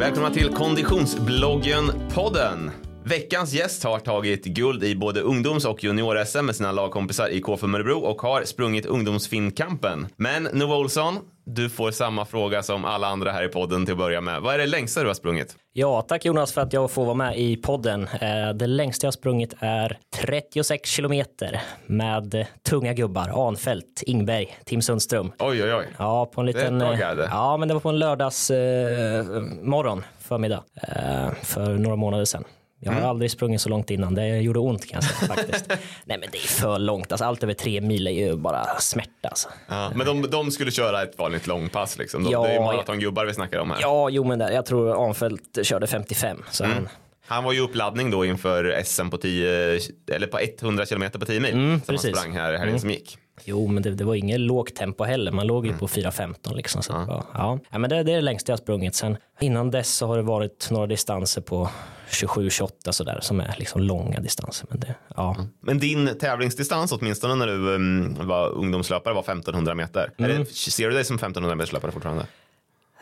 Välkomna till Konditionsbloggen-podden. Veckans gäst har tagit guld i både ungdoms och junior-SM med sina lagkompisar i KFUM Örebro och har sprungit ungdomsfinnkampen. Men Nova Olsson, du får samma fråga som alla andra här i podden till att börja med. Vad är det längsta du har sprungit? Ja, tack Jonas för att jag får vara med i podden. Eh, det längsta jag sprungit är 36 kilometer med tunga gubbar. Anfält, Ingberg, Tim Sundström. Oj, oj, oj. Ja, på en liten... Det är ett bra garde. Ja, men det var på en lördags eh, morgon, förmiddag, eh, för några månader sedan. Jag har Mm. aldrig sprungit så långt innan. Det gjorde ont kan jag säga faktiskt. Nej, men det är för långt. Alltså, allt över tre mil är ju bara smärta. Alltså. Ja, men de, de skulle köra ett vanligt långpass liksom. De, Ja, det är ju maratongubbar vi snackar om här. Ja, jo, men där, jag tror Anfält körde 55. Så Mm. han, Han var ju uppladdning då inför SM på 10, eller på 100 kilometer på 10 mil. Mm, som precis. han sprang här, här som gick. Jo, men det, det var inget lågt tempo heller. Man låg ju Mm. på 4.15 liksom. Så ja. Ja. Ja. ja, men det, det är det längsta jag har sprungit. Sen innan dess så har det varit några distanser på 27-28 sådär som är liksom långa distanser. Men det, ja. Men din tävlingsdistans åtminstone när du um, var ungdomslöpare var 1500 meter. Mm. det, ser du dig som 1500 meters löpare fortfarande?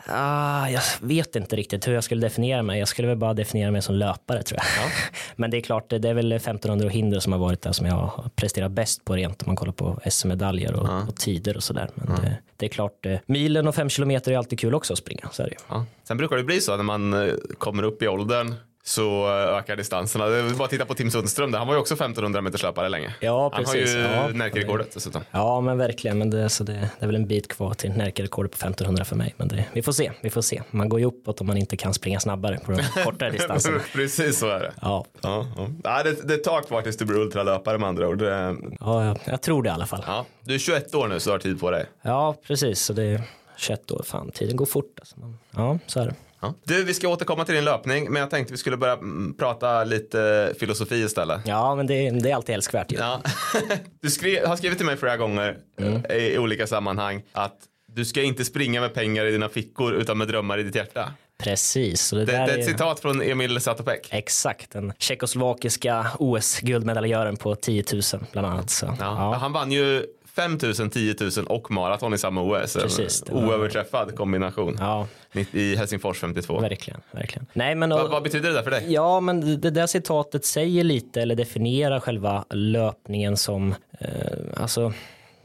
Ah, jag vet inte riktigt hur jag skulle definiera mig. Jag skulle väl bara definiera mig som löpare tror jag. Men det är klart, det är väl 1500 och hinder som har varit där som jag har presterat bäst på rent om man kollar på SM-medaljer och, och tider och sådär. Men det, det är klart, eh, milen och fem kilometer är alltid kul också att springa. Så är det. Ja. Sen brukar det bli så när man eh, kommer upp i åldern så eh, ökar distanserna. Det är bara att titta på Tim Sundström där. Han var ju också 1500 meters löpare länge. Ja, Han har ju Ja. Närkerekordet dessutom. Ja, men verkligen. Men det, så det, det är väl en bit kvar till Närkerekordet på 1500 för mig. Men det, vi får se. Vi får se. Man går ju uppåt om man inte kan springa snabbare på de kortare distanserna. Precis så är det. Ja, Ja, ja. Ja, det, det tar kvar tills du blir ultralöpare med andra ord. Det, ja jag, jag tror det i alla fall. ja. Du är 21 år nu så du har tid på dig. Ja, precis. Så det är 21 år. Fan, tiden går fort. Alltså. Ja, så är det. Ja. Du, vi ska återkomma till din löpning, men jag tänkte vi skulle börja mm, prata lite filosofi istället. Ja, men det, det är alltid älskvärt ju. Ja. Du skrev, har skrivit till mig flera gånger Mm. eh, i olika sammanhang att du ska inte springa med pengar i dina fickor utan med drömmar i ditt hjärta. Precis. Det, Det, det är är ett citat från Emil Satopek. Exakt. Den tjeckoslovakiska OS-guldmedaljören på 10 000 bland annat. Så, Ja. ja. Han vann ju 5 000, 10 000 och maraton i samma OS. En Precis, var- Oöverträffad kombination. ja, I Helsingfors 52. verkligen. verkligen. Nej, men, Vad, vad betyder det där för dig? Ja, men det där citatet säger lite eller definierar själva löpningen som, eh, alltså,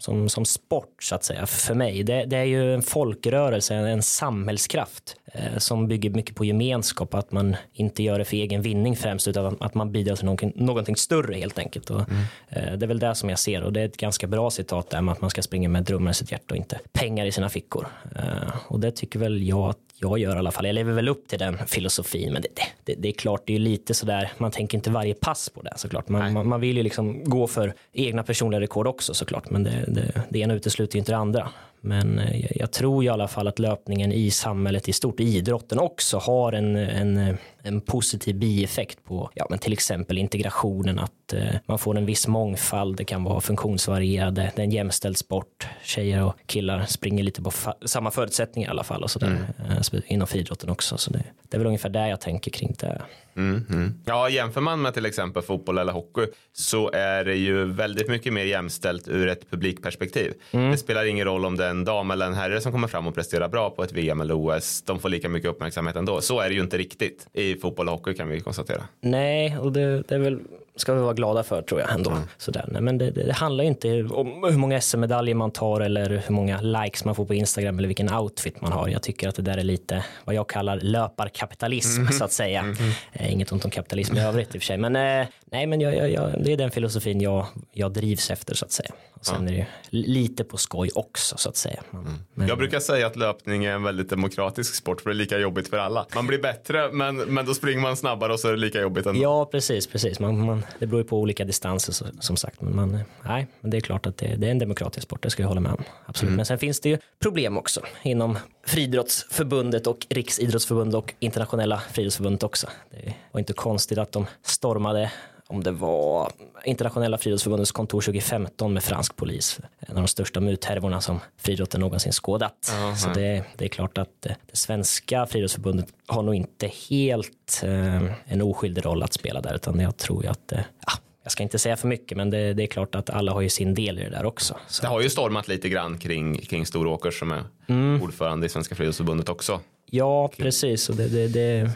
som, som sport så att säga för mig. Det, det är ju en folkrörelse, en, en samhällskraft eh, som bygger mycket på gemenskap, att man inte gör det för egen vinning främst utan att, att man bidrar till någonting, någonting större helt enkelt. Och, eh, det är väl det som jag ser och det är ett ganska bra citat där med att man ska springa med drömmar i sitt hjärta och inte pengar i sina fickor. Eh, och det tycker väl jag att jag gör i alla fall. Jag lever väl upp till den filosofin, men det, det, det är klart, det är lite sådär, man tänker inte varje pass på det såklart. Man, man, man vill ju liksom gå för egna personliga rekord också såklart, men det, det, det ena utesluter ju inte det andra. Men eh, jag, tror i alla fall att löpningen i samhället i stort, idrotten också, har en, en, en positiv bieffekt på ja, men till exempel integrationen, att eh, man får en viss mångfald, det kan vara funktionsvarierade, det är en jämställd sport, tjejer och killar springer lite på samma förutsättningar i alla fall och sådär, eh, spe- inom friidrotten också. Så det, det är väl ungefär där jag tänker kring det. Mm, mm. Ja, jämför man med till exempel fotboll eller hockey så är det ju väldigt mycket mer jämställt ur ett publikperspektiv. Det spelar ingen roll om det är en dam eller en herre som kommer fram och presterar bra på ett VM eller OS. De får lika mycket uppmärksamhet ändå. Så är det ju inte riktigt i fotboll och hockey kan vi konstatera. Nej, och det, det är väl ska vi vara glada för tror jag ändå. Sådär. Nej, men det, det, det handlar ju inte om hur många SM-medaljer man tar eller hur många likes man får på Instagram eller vilken outfit man har. Jag tycker att det där är lite vad jag kallar löparkapitalism så att säga. Eh, inget ont om kapitalism i övrigt i och för sig. Men, eh, nej, men jag, jag, jag, det är den filosofin jag, jag drivs efter så att säga. Och sen är det ju lite på skoj också så att säga. Men, men, Jag brukar säga att löpning är en väldigt demokratisk sport för det är lika jobbigt för alla. Man blir bättre men, men då springer man snabbare och så är det lika jobbigt ändå. Ja, precis, precis. Man, man, man, det beror ju på olika distanser så, som sagt. Men, man, nej, men det är klart att det, det är en demokratisk sport, det ska jag hålla med om. Absolut. Mm. Men sen finns det ju problem också inom Friidrottsförbundet och Riksidrottsförbundet och internationella friidrottsförbundet också. Det var inte konstigt att de stormade om det var internationella friidrottsförbundets kontor 2015 med fransk polis. En av de största muthärvorna som friidrotten någonsin skådat. Uh-huh. Så det, det, är klart att det, det svenska friidrottsförbundet har nog inte helt eh, en oskyldig roll att spela där utan jag tror ju att eh, ja, jag ska inte säga för mycket, men det, det, är klart att alla har ju sin del i det där också. Så. Det har ju stormat lite grann kring, kring Storåkers som är mm. ordförande i Svenska Friidrottsförbundet också. Ja, precis. Och det, det, det,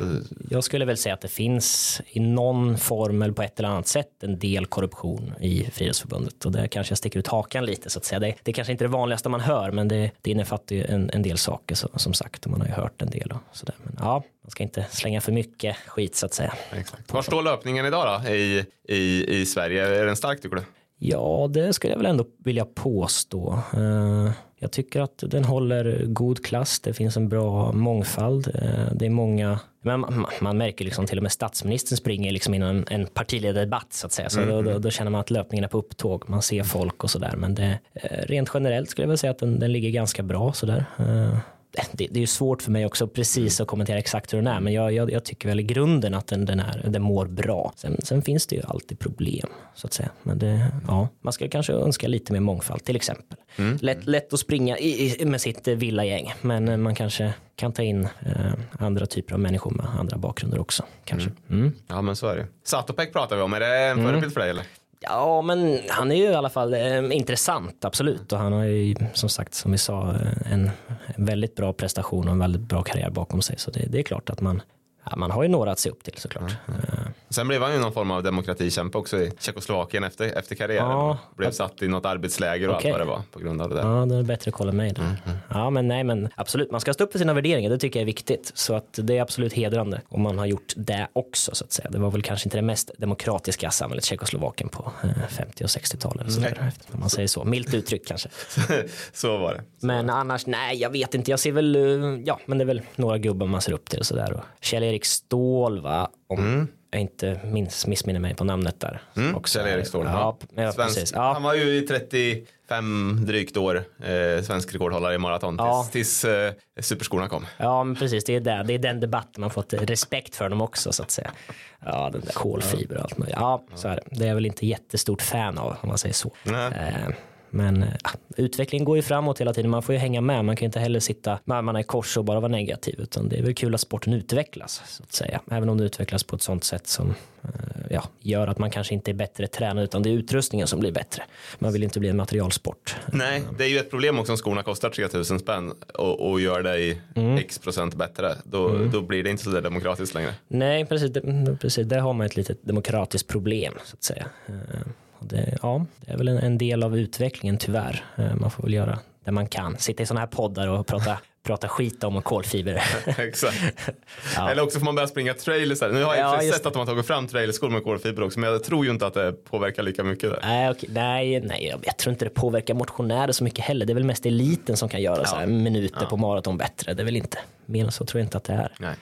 jag skulle väl säga att det finns i någon form eller på ett eller annat sätt en del korruption i Friidrottsförbundet. Och där kanske jag sticker ut hakan lite så att säga. Det, det kanske inte är det vanligaste man hör, men det, det innefattar ju en, en del saker så, som sagt. Man har ju hört en del och sådär. Men ja, man ska inte slänga för mycket skit så att säga. Exakt. Var står löpningen idag då i, i, i Sverige? Är den stark tycker du? Ja, det skulle jag väl ändå vilja påstå. Uh, jag tycker att den håller god klass. Det finns en bra mångfald. Uh, det är många, men man, man, märker liksom till och med statsministern springer liksom inom en, en partiledardebatt så att säga. Så mm. då, då, då, känner man att löpningen är på upptåg. Man ser folk och sådär. Men det, uh, rent generellt skulle jag väl säga att den, den ligger ganska bra sådär det, det är svårt för mig också precis att kommentera exakt hur den är, men jag, jag, jag tycker väl i grunden att den, den, är, den mår bra. Sen, sen, finns det ju alltid problem så att säga, men det, ja, man ska kanske önska lite mer mångfald till exempel. Mm. Lätt, lätt att springa i, i, med sitt villagäng, men man kanske kan ta in eh, andra typer av människor med andra bakgrunder också. Kanske. Mm. Mm. Ja men så är det. Satopek pratar vi om, är det en mm. förebild för dig eller? Ja, men han är ju i alla fall eh, intressant, absolut. Och han har ju som sagt, som vi sa, en, en väldigt bra prestation och en väldigt bra karriär bakom sig. Så det, det är klart att man, ja, man har ju några att se upp till såklart. Mm. Sen blev han ju någon form av demokratikämpe också i Tjeckoslovakien efter, efter karriären. Ja, blev att... satt i något arbetsläger och okay. allt vad det var på grund av det där. Ja, det är bättre koll än mig. Mm, mm. Ja, men nej, men absolut, man ska stå upp för sina värderingar. Det tycker jag är viktigt. Så att det är absolut hedrande om man har gjort det också så att säga. Det var väl kanske inte det mest demokratiska samhället Tjeckoslovakien på 50 eh, och 60-talet. Om man säger så. Milt uttryckt kanske. så var det. Så men annars, nej, jag vet inte. Jag ser väl, eh, ja, men det är väl några gubbar man ser upp till och sådär. Kjell-Erik Ståhl, va? Om, mm jag inte minns, missminner mig på namnet där. Mm, Kjell-Erik Ståhl. Ja, ja, precis. Ja. Han var ju i 35 drygt år eh, svensk rekordhållare i maraton ja. tills, tills eh, superskorna kom. Ja, men precis. Det är, där, det är den debatten man fått respekt för dem också så att säga. Ja, den där kolfiber och allt möjligt. Ja, så är det. Det är jag väl inte jättestort fan av om man säger så. Eh, men ja, utvecklingen går ju framåt hela tiden. Man får ju hänga med. Man kan inte heller sitta med armarna i kors och bara vara negativ. Utan det är väl kul att sporten utvecklas. så att säga. Även om det utvecklas på ett sånt sätt som eh, ja, gör att man kanske inte är bättre tränad utan det är utrustningen som blir bättre. Man vill inte bli en materialsport. Nej, det är ju ett problem också om skorna kostar 3000 spänn och, och gör i mm. x procent bättre. Då, mm. då blir det inte så där demokratiskt längre. Nej, precis. Det, precis. Där har man ett litet demokratiskt problem så att säga. Det, ja, det är väl en, en, del av utvecklingen tyvärr. Eh, man får väl göra det man kan. Sitta i sådana här poddar och prata, prata skit om kolfiber. Exakt. ja. Eller också får man börja springa trailers. Nu har jag ja, sett att de har tagit fram trailerskor med kolfiber också, men jag tror ju inte att det påverkar lika mycket där. Nej, okay. nej, nej jag tror inte det påverkar motionärer så mycket heller. Det är väl mest eliten som kan göra ja. så här minuter på maraton bättre. Det är väl inte mer än så tror jag inte att det är. Nej.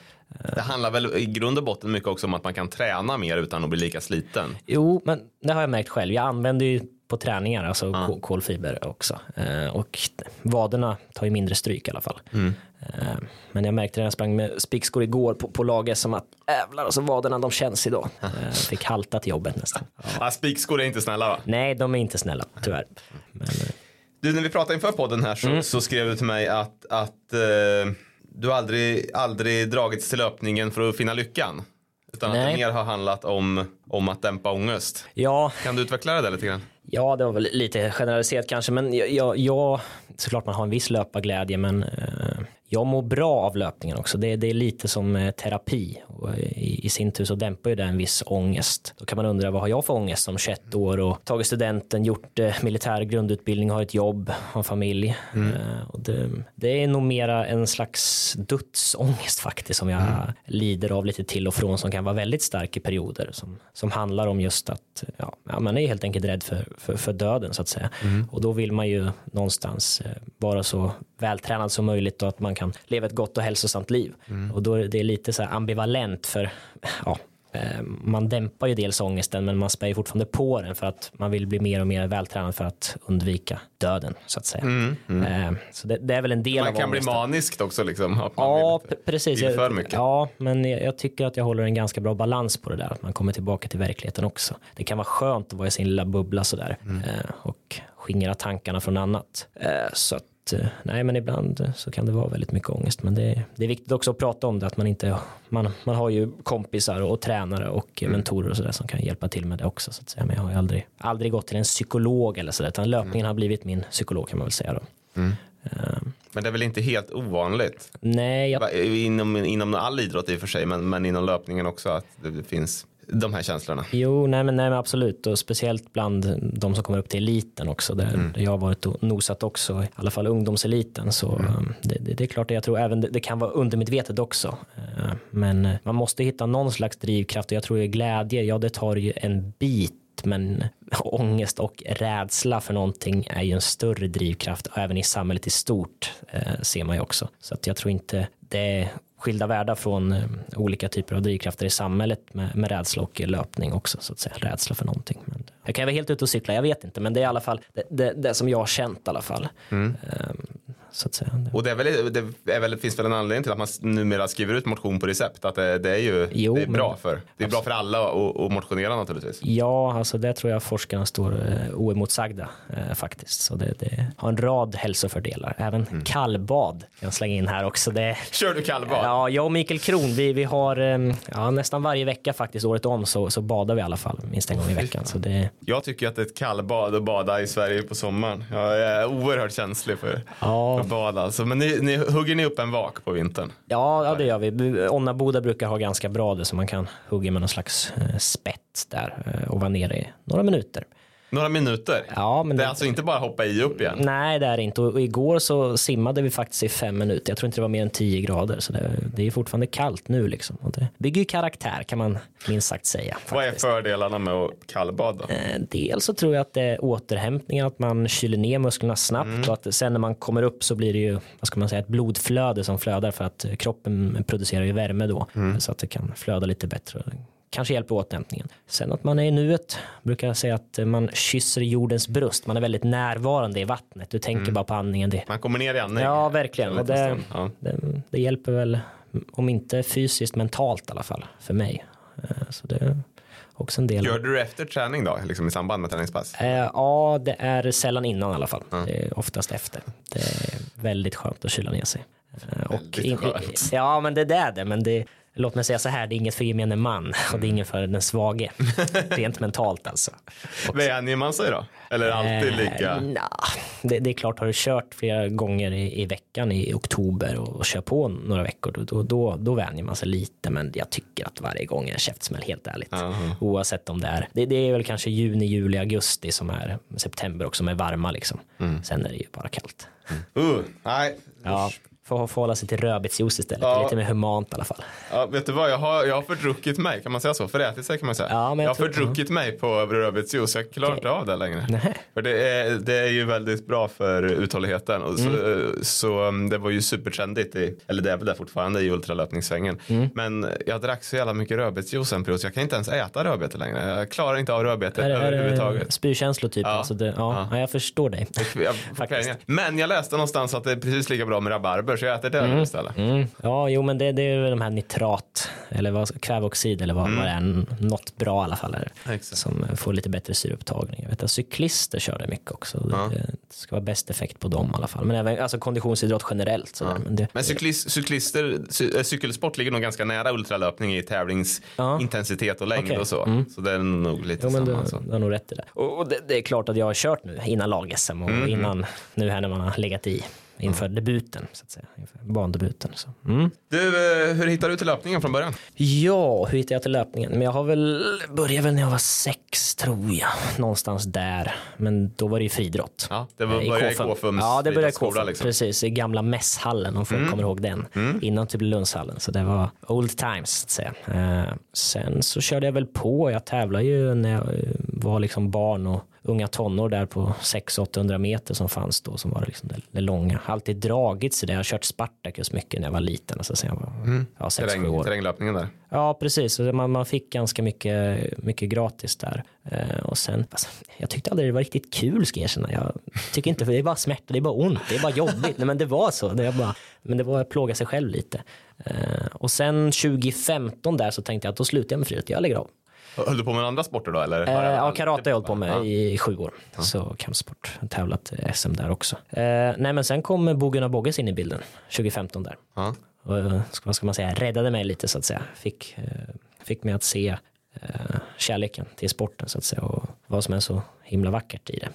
Det handlar väl i grund och botten mycket också om att man kan träna mer utan att bli lika sliten. Jo, men det har jag märkt själv. Jag använder ju på träningar, alltså ja. kolfiber också. Eh, och vaderna tar ju mindre stryk i alla fall. Mm. Eh, men jag märkte när jag sprang med spikskor igår på, på laget som att ävlar, alltså vaderna de känns idag. Eh, fick halta till jobbet nästan. Ja. spikskor är inte snälla va? Nej, de är inte snälla, tyvärr. Men, du, när vi pratade inför podden här så, mm. så skrev du till mig att, att eh du har aldrig, aldrig dragits till löpningen för att finna lyckan. Utan Nej. att det mer har handlat om, om att dämpa ångest. Ja. Kan du utveckla det lite grann? Ja, det var väl lite generaliserat kanske, men jag, jag, jag såklart man har en viss löparglädje, men eh, jag mår bra av löpningen också. Det, det är lite som eh, terapi och i, i, sin tur så dämpar ju det en viss ångest. Då kan man undra vad har jag för ångest som 21 år och tagit studenten, gjort eh, militär grundutbildning, har ett jobb, har familj. Mm. Eh, och det, det, är nog mera en slags dödsångest faktiskt som jag mm. lider av lite till och från som kan vara väldigt stark i perioder som, som handlar om just att ja, man är helt enkelt rädd för, för, för döden så att säga. Mm. Och då vill man ju någonstans eh, vara så vältränad som möjligt och att man kan leva ett gott och hälsosamt liv. Mm. Och då är det lite så här ambivalent för ja, Eh, man dämpar ju dels ångesten men man spär ju fortfarande på den för att man vill bli mer och mer vältränad för att undvika döden så att säga. Eh, så det, det är väl en del Mm, Man av kan bli maniskt också liksom. Att man Ja, vill, precis. för mycket. Ja, men jag, tycker att jag håller en ganska bra balans på det där. Att man kommer tillbaka till verkligheten också. Det kan vara skönt att vara i sin lilla bubbla sådär Mm. eh, och skingra tankarna från annat. Så att, eh, nej, men ibland eh, så kan det vara väldigt mycket ångest. Men det, det är viktigt också att prata om det, att man inte, man, man har ju kompisar och tränare och Mm. mentorer och sådär som kan hjälpa till med det också. Så att säga. Men jag har ju aldrig, aldrig gått till en psykolog eller sådär, utan löpningen Mm. har blivit min psykolog kan man väl säga då. Eh, Men det är väl inte helt ovanligt? nej, jag Inom, inom all idrott i och för sig, men, men inom löpningen också att det finns de här känslorna. Jo, nej men, nej men absolut och speciellt bland de som kommer upp till eliten också där, Mm. jag har varit och nosat också, i alla fall ungdomseliten så Mm. um, det, det, det är klart att jag tror även det, det kan vara undermedvetet också Eh, men eh, man måste hitta någon slags drivkraft och jag tror att glädje, ja det tar ju en bit men ångest och rädsla för någonting är ju en större drivkraft och även i samhället i stort eh, ser man ju också så att jag tror inte det skilda världar från eh, olika typer av drivkrafter i samhället med, med rädsla och löpning också så att säga rädsla för någonting. Men jag kan vara helt ute och cykla, jag vet inte men det är i alla fall det, det, det som jag har känt i alla fall. Mm. Ehm, så att säga. Och det, är väl, det är väl, finns väl en anledning till att man numera skriver ut motion på recept. Att det, det är ju Jo, det är men- bra för. Det är bra för alla att att motionera naturligtvis. Ja, alltså det tror jag forskarna står eh, oemotsagda eh, faktiskt. Så det, det har en rad hälsofördelar. Även Mm. kallbad kan jag slänga in här också. Det, Kör du kallbad? Ja, jag och Mikael Kron, vi, vi har eh, ja, nästan varje vecka faktiskt året om så, så badar vi i alla fall minst en gång i veckan. Så det, Jag tycker att det är ett kallbad att bada i Sverige på sommaren. Jag är oerhört känslig för, Ja bad alltså. Men ni, ni, hugger ni upp en vak på vintern? Ja, ja, det gör vi. Onnaboda brukar ha ganska bra det så man kan hugga med någon slags eh, spett där eh, och vara nere i några minuter. Några minuter? Ja, men Det är det, alltså inte bara hoppa i upp igen? Nej, det är det inte. Och igår så simmade vi faktiskt i fem minuter. Jag tror inte det var mer än 10 grader, så det, det är fortfarande kallt nu liksom. Och det bygger ju karaktär kan man minst sagt säga. Vad är faktiskt. fördelarna med att kallbada? Eh, Dels så tror jag att det är återhämtningen, att man kyler ner musklerna snabbt och att sen när man kommer upp så blir det ju, vad ska man säga, ett blodflöde som flödar för att kroppen producerar ju värme då så att det kan flöda lite bättre. Kanske hjälper återhämtningen. Sen att man är i nuet, brukar jag säga att eh, man kysser jordens bröst, man är väldigt närvarande i vattnet, du tänker bara på andningen. Det, Man kommer ner i andning? ja, verkligen. Och det. Ja. det, det hjälper väl, om inte fysiskt, mentalt i alla fall, för mig. Eh, Så det är också en del. Gör du det efter träning då? Liksom i samband med träningspass? Eh, ja, det är sällan innan i alla fall. Det är oftast efter. Det är väldigt skönt att kyla ner sig. Eh, Väldigt skönt. Ja, men det är det. Men det, låt mig säga så här, det är inget för gemene man och det är inget för den svage. Rent mentalt alltså. Vänjer man sig då? Eller alltid Eh, lika? nja, det, det är klart, har du kört flera gånger i, i veckan i oktober och, och kör på några veckor, då, då, då, då vänjer man sig lite. Men jag tycker att varje gång är en käftsmäll, helt ärligt. Jaha. Oavsett om det är, det, det är väl kanske juni, juli, augusti som är september också, som är varma liksom. Mm. Sen är det ju bara kallt. Uh, nej. Ja, får, får hålla sig till rödbetsjuice istället, Ja. lite mer humant i alla fall. Ja, vet du vad, jag har, jag har fördruckit mig, kan man säga så? Förätit sig kan man säga. Ja, jag jag har fördruckit mig på rödbetsjuice, jag klarar inte av det längre. Nej. För det är, det är ju väldigt bra för uthålligheten. Och så, Mm. så um, det var ju supertrendigt, i, eller det är väl det fortfarande i ultralöpningssvängen. Mm. Men jag drack så jävla mycket rödbetsjuice en period så jag kan inte ens äta rödbete längre. Jag klarar inte av är överhuvudtaget. det spyrkänslor typ? Ja. Alltså det, ja, Ja. ja. jag förstår dig. Jag kvällningar. Men jag läste någonstans att det är precis lika bra med rabarber så jag äter det istället. Mm. Ja, jo, men det, det är de här nitrat eller vad, kväveoxid eller vad, vad det är. Något bra i alla fall. Mm. Exakt. Som får lite bättre syreupptagning. Jag vet att cyklister kör det mycket också. Det, det ska vara bäst effekt på dem i alla fall. Men även alltså, konditionsidrott generellt. Sådär. Men det, Men cyklist, cyklister, cy, äh, cykelsport ligger nog ganska nära ultralöpning i tävlingsintensitet och längd Okej. och så. Mm. Så det är nog lite Jo, samma. du, du har nog rätt i det. Och, och det, det är klart att jag har kört nu innan lag-SM och Mm, innan nu här när man har legat i inför debuten, så att säga. Inför bandebuten. Så. Mm. Du, eh, hur hittade du till löpningen från början? Ja, hur hittade jag till löpningen? Men jag har väl börjat väl när jag var sex tror jag. Någonstans där. Men då var det ju friidrott. Ja, det var, Eh, började i KFUMs Ja, det började i KFUM. liksom. Precis, i gamla mässhallen om folk kommer ihåg den. Innan typ Lundshallen. Så det var old times så att säga. Eh, sen så körde jag väl på. Jag tävlade ju när jag var liksom barn och unga tonår där på 600-800 meter som fanns då som var liksom det, det långa. Alltid dragits i det. Jag har kört Spartacus mycket när jag var liten. Alltså sen jag var Mm. ja, 6-7 Terräng, år. terränglöpningen där. Ja, precis. Man, man fick ganska mycket, mycket gratis där. Eh, och sen, alltså, jag tyckte aldrig det var riktigt kul ska jag erkänna. Jag tycker inte, det är bara smärta, det är bara ont, det är bara jobbigt. Nej, men det var så. Det bara, men det var att plåga sig själv lite. Eh, och sen 2015 där så tänkte jag att då slutar jag med friidrott, jag lägger av. Höll du på med andra sporter då? Eller? Eh, ja, karate har jag hållit på med Ja. i sju år. Så kampsport, tävlat i SM där också. Eh, nej men sen kom Bo Gunnar Bogges in i bilden 2015 där. Ja. Och, eh, vad ska man säga, räddade mig lite så att säga. Fick, eh, fick mig att se eh, kärleken till sporten så att säga och vad som är så himla vackert i det.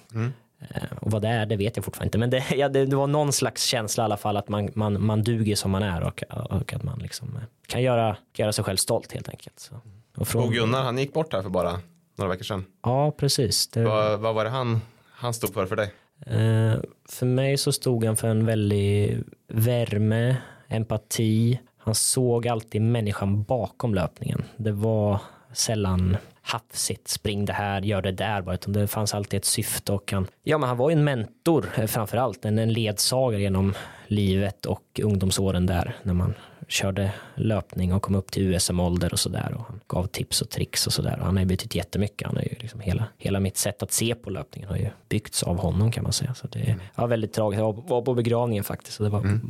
Eh, och vad det är, det vet jag fortfarande inte. Men det, ja, det, det var någon slags känsla i alla fall att man, man, man duger som man är och, och att man liksom eh, kan göra, kan göra sig själv stolt helt enkelt. Så. Och från, Och Gunnar, han gick bort här för bara några veckor sedan. Ja, precis. Det, Vad, vad var det han, han stod för för dig? Eh, för mig så stod han för en väldig värme, empati. Han såg alltid människan bakom löpningen. Det var sällan hafsigt, spring det här, gör det där bara, utan det fanns alltid ett syfte och han, ja men han var ju en mentor eh, framför allt, en, en ledsagare genom livet och ungdomsåren där när man körde löpning och kom upp till USM-ålder och sådär och han gav tips och tricks och sådär han har ju betytt jättemycket. Han är ju liksom hela, hela mitt sätt att se på löpningen har ju byggts av honom kan man säga. Så det var väldigt tragiskt. Jag var, på begravningen faktiskt och det var,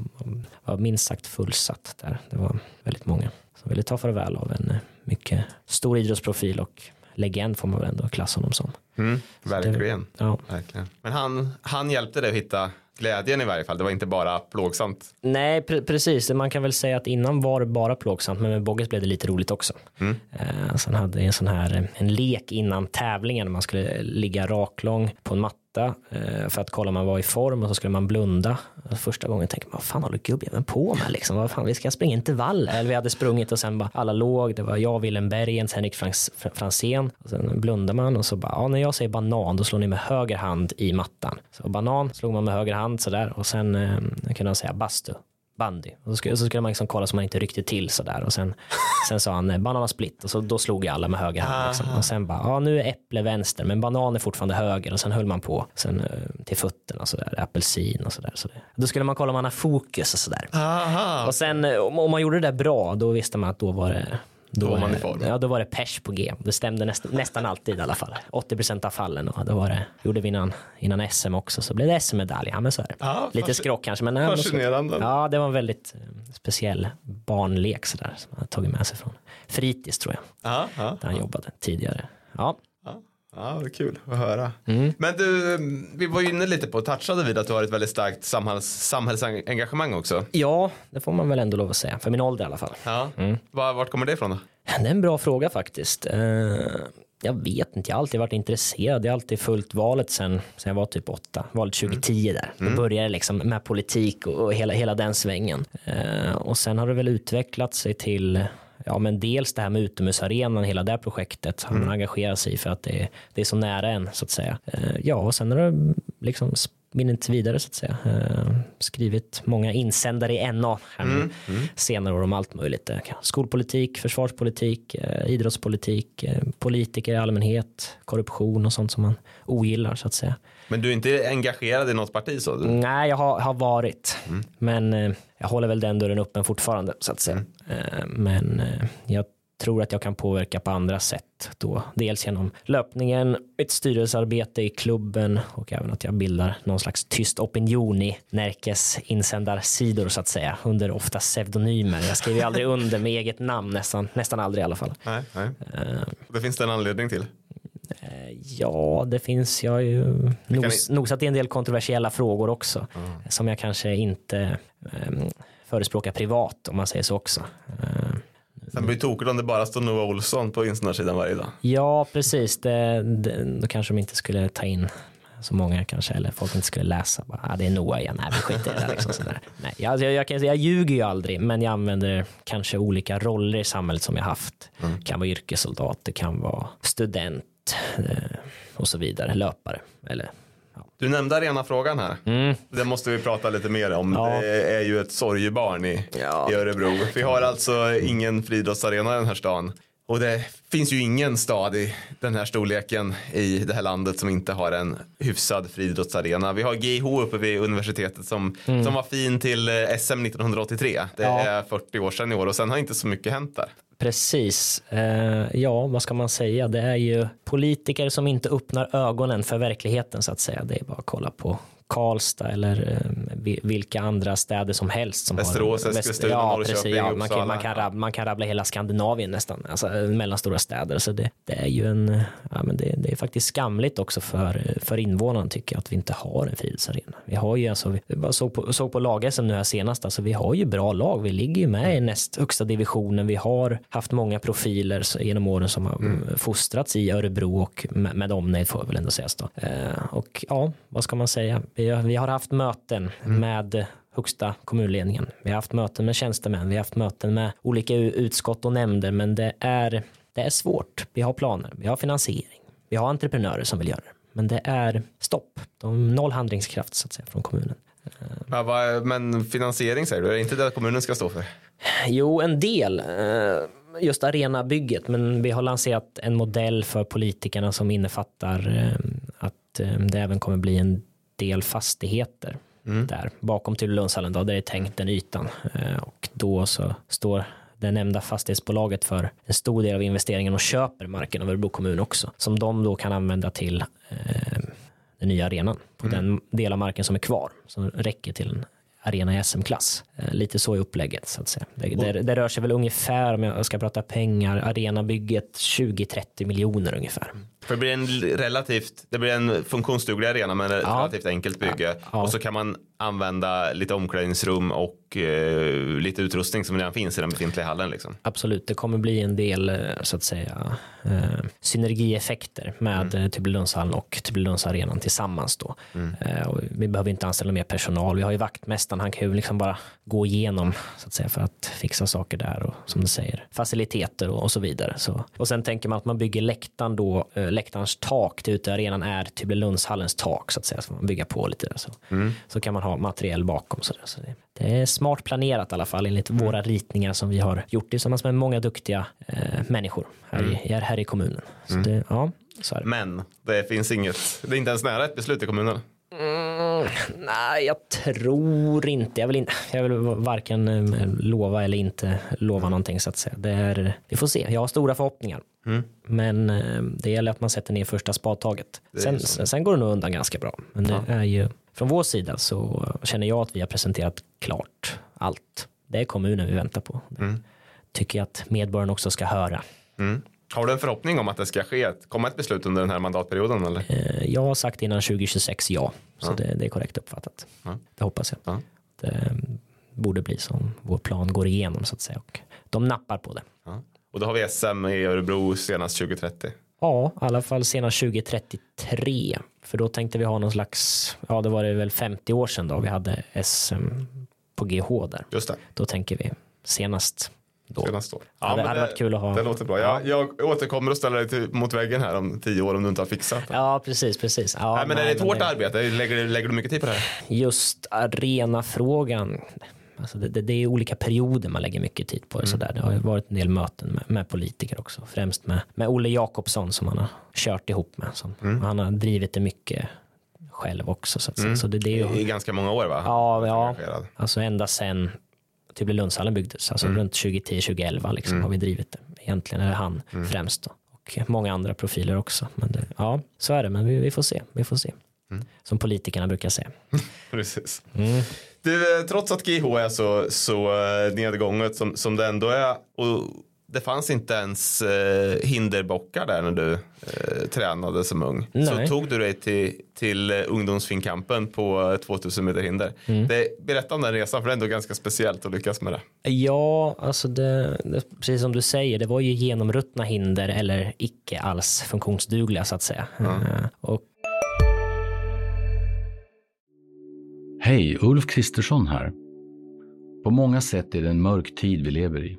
var minst sagt fullsatt där. Det var väldigt många som ville ta farväl av en eh, mycket stor idrottsprofil och legend får man väl ändå klassa honom som. Mm, verkligen. Ja. verkligen. Men han, han hjälpte dig att hitta glädjen i varje fall. Det var inte bara plågsamt. Nej, pre- precis. Man kan väl säga att innan var det bara plågsamt, men med Bogges blev det lite roligt också. Mm. Eh, han hade en sån här eh, en lek innan tävlingen. Man skulle ligga raklång på en matta titta eh, för att kolla om man var i form och så skulle man blunda. Och Första gången tänkte man, vad fan håller gubbjäveln på med liksom? Vad fan, vi ska springa intervall. Eller vi hade sprungit och sen bara alla låg. Det var jag, Willem Bergens, Henrik Frans, Fransén. Och sen blundar man och så bara, ja, när jag säger banan, då slår ni med höger hand i mattan. Så banan slog man med höger hand sådär och sen eh, kunde han säga bastu bandy. Och så skulle, så skulle man liksom kolla så man inte ryckte till sådär och sen, sen sa han eh, banana split och så, då slog jag alla med höger hand. Liksom. Och sen bara, ja nu är äpple vänster men banan är fortfarande höger och sen höll man på sen eh, till fötterna sådär, apelsin och sådär. Så det, då skulle man kolla om man har fokus och sådär. Aha. Och sen eh, om, om man gjorde det där bra då visste man att då var det då, var man i form. Ja, då var det pers på G. Det stämde näst, nästan alltid i alla fall. 80 av fallen. Och då var det, gjorde vi innan, innan SM också, så blev det SM-medalj. Ja, men så är det. Ja, Lite skrock kanske, men, nej, men så- Fascinerande. Ja, det var en väldigt eh, speciell barnlek sådär, som han tagit med sig från fritids tror jag, Ja, ja, där han jobbade tidigare. Ja, ja. Det är kul att höra. Mm. Men du, vi var ju inne lite på, touchade vid att du har ett väldigt starkt samhälls, samhällsengagemang också. ja, det får man väl ändå lov att säga, för min ålder i alla fall. Ja. Mm. Var, vart kommer det ifrån då? Det är en bra fråga faktiskt. Eh, Jag vet inte, jag har alltid varit intresserad. Jag har alltid följt valet sen, sen jag var typ åtta. Valet 2010 där. Då började det liksom med politik och, och hela, hela den svängen. Eh, och sen har det väl utvecklat sig till Ja men dels det här med utomhusarenan, hela det projektet har man engagerat sig i för att det är, det är så nära en så att säga. Eh, ja och sen har det liksom spinnit vidare så att säga. Eh, skrivit många insändare i NA här nu senare år om allt möjligt. Eh, Skolpolitik, försvarspolitik, eh, idrottspolitik, politiker i allmänhet, korruption och sånt som man ogillar så att säga. Men du är inte engagerad i något parti så? Nej, jag har, har varit, men eh, jag håller väl den dörren öppen fortfarande så att säga. Eh, men jag tror att jag kan påverka på andra sätt då. Dels genom löpningen, ett styrelsearbete i klubben och även att jag bildar någon slags tyst opinion i Närkes insändarsidor så att säga under ofta pseudonymer. Jag skriver aldrig under med eget namn nästan, nästan aldrig i alla fall. Nej, nej. Eh, Det finns det en anledning till. Ja, det finns. Jag har ju nos, nosat i en del kontroversiella frågor också. Som jag kanske inte um, förespråkar privat om man säger så också. Eh, Sen blir det tokigt om det bara står Noah Olsson på insändarsidan varje dag. ja, precis. Det, det, då kanske de inte skulle ta in så många kanske, eller folk inte skulle läsa. Bara, ah, det är Noah igen, nej vi skiter i det. Liksom, sådär. Nej, jag, jag, jag, jag ljuger ju aldrig, men jag använder kanske olika roller i samhället som jag haft. Det kan vara yrkessoldat, det kan vara student eh, och så vidare, löpare. Eller, Du nämnde arenafrågan här. mm. Det måste vi prata lite mer om. Ja. Det är ju ett sorgebarn i, Ja. i Örebro. Vi har alltså ingen friidrottsarena i den här stan. Och det finns ju ingen stad i den här storleken i det här landet som inte har en hyfsad friidrottsarena. Vi har GH uppe vid universitetet som, mm. som var fin till eh, SM 1983. Det ja. är 40 år sedan i år och sen har inte så mycket hänt där. Precis. Eh, ja, vad ska man säga? Det är ju politiker som inte öppnar ögonen för verkligheten så att säga. Det är bara att kolla på Karlstad eller eh, vilka andra städer som helst. Som Västerås, Eskilstuna, ja, Norrköping, ja, man, kan, man, kan rabbla, man kan rabbla hela Skandinavien nästan, alltså mellanstora städer. Så det, det är ju en, ja, men det, det, är faktiskt skamligt också för, för invånarna tycker jag att vi inte har en friidrottsarena. Vi har ju alltså, vi såg på, såg på lag-SM nu här senast, alltså vi har ju bra lag. Vi ligger ju med i näst högsta divisionen. Vi har haft många profiler genom åren som har mm. fostrats i Örebro och med, med omnejd får jag väl ändå sägas då. Eh, och ja, vad ska man säga? Vi har, vi har haft möten mm. med högsta kommunledningen. Vi har haft möten med tjänstemän, vi har haft möten med olika utskott och nämnder, men det är, det är svårt. Vi har planer, vi har finansiering, vi har entreprenörer som vill göra det, men det är stopp. De noll handlingskraft så att säga från kommunen. Ja, vad, men finansiering säger du, är det inte det kommunen ska stå för? Jo, en del. Eh, just arenabygget, men vi har lanserat en modell för politikerna som innefattar eh, att eh, det även kommer bli en del fastigheter mm. där bakom Tylölundshallen. Där det är tänkt den ytan eh, och då så står det nämnda fastighetsbolaget för en stor del av investeringen och köper marken av Örebro kommun också som de då kan använda till eh, den nya arenan på mm. den del av marken som är kvar som räcker till en arena i SM-klass. Eh, lite så i upplägget så att säga. Det, det, det, rör sig väl ungefär, om jag ska prata pengar, arenabygget 20-30 miljoner ungefär. För det blir en relativt, det blir en funktionsduglig arena men ett ja. relativt enkelt bygge. Ja. Och så kan man använda lite omklädningsrum och eh, lite utrustning som redan finns i den befintliga hallen. Liksom. Absolut, det kommer bli en del eh, så att säga eh, synergieffekter med mm. Tibblundshallen och Tibblundsarenan tillsammans då. Mm. Eh, vi behöver inte anställa mer personal. Vi har ju vaktmästaren, han kan ju liksom bara gå igenom så att säga för att fixa saker där och som du säger faciliteter och, och så vidare. Så, och sen tänker man att man bygger läktaren då, eh, läktarens tak till utearenan är Tibblundshallens tak så att säga, så man bygger på lite där, så. Mm. så kan man ha materiell bakom. Så, där, så det, det, är smart planerat i alla fall enligt mm. våra ritningar som vi har gjort tillsammans med många duktiga eh, människor här, mm. i, här i kommunen. Så mm. det, ja, så Men det finns inget, det är inte ens nära ett beslut i kommunen. Mm, nej, jag tror inte. Jag vill, inte, jag vill varken eh, lova eller inte lova mm. någonting så att säga. Det är, vi får se. Jag har stora förhoppningar. Mm. Men eh, det gäller att man sätter ner första spadtaget. Sen, sen, går det nog undan ganska bra. Men det ja. är ju, från vår sida så känner jag att vi har presenterat klart allt. Det är kommunen vi väntar på. Mm. Tycker jag att medborgarna också ska höra. Mm. Har du en förhoppning om att det ska ske, komma ett beslut under den här mandatperioden? Eller? Eh, jag har sagt innan 2026 ja, så ja. Det, det, är korrekt uppfattat. Ja. Det hoppas jag. Ja. Det borde bli som vår plan går igenom så att säga och de nappar på det. Ja. Och då har vi SM i Örebro senast 2030. Ja, i alla fall senast 2033. För då tänkte vi ha någon slags, ja det var det väl 50 år sedan då vi hade SM på GH där. Just det. Då tänker vi senast då. Senast år. Ja, det hade varit kul att ha. Det låter bra. Ja. Jag, jag återkommer och ställer dig till, mot väggen här om tio år om du inte har fixat det. Ja, precis, precis. Ja, nej, men nej, är det ett hårt det... arbete? Lägger, lägger du mycket tid på det här? Just arenafrågan. Alltså det, det, det, är olika perioder man lägger mycket tid på det. Mm. Sådär. Det har varit en del möten med, med, politiker också. Främst med, med Olle Jakobsson som han har kört ihop med. Som, mm. Han har drivit det mycket själv också. Så, mm. så det, det är ju, I ganska många år va? Ja, ja alltså ända sen typ Lundshallen byggdes, alltså mm. runt 2010-2011 liksom, mm. har vi drivit det. Egentligen det han mm. främst då. och många andra profiler också. Men det, ja, så är det, men vi, vi får se. Vi får se. Mm. Som politikerna brukar säga. Precis. Mm. Du, eh, trots att GH är så, så eh, nedgånget som, som det ändå är och det fanns inte ens eh, hinderbockar där när du eh, tränade som ung. Nej. Så tog du dig till, till eh, ungdomsfinkampen på 2000 meter hinder. Mm. Det, berätta om den resan för det är ändå ganska speciellt att lyckas med det. Ja, alltså det, det, precis som du säger, det var ju genomruttna hinder eller icke alls funktionsdugliga så att säga. Mm. Uh, och Hej, Ulf Kristersson här. På många sätt är det en mörk tid vi lever i.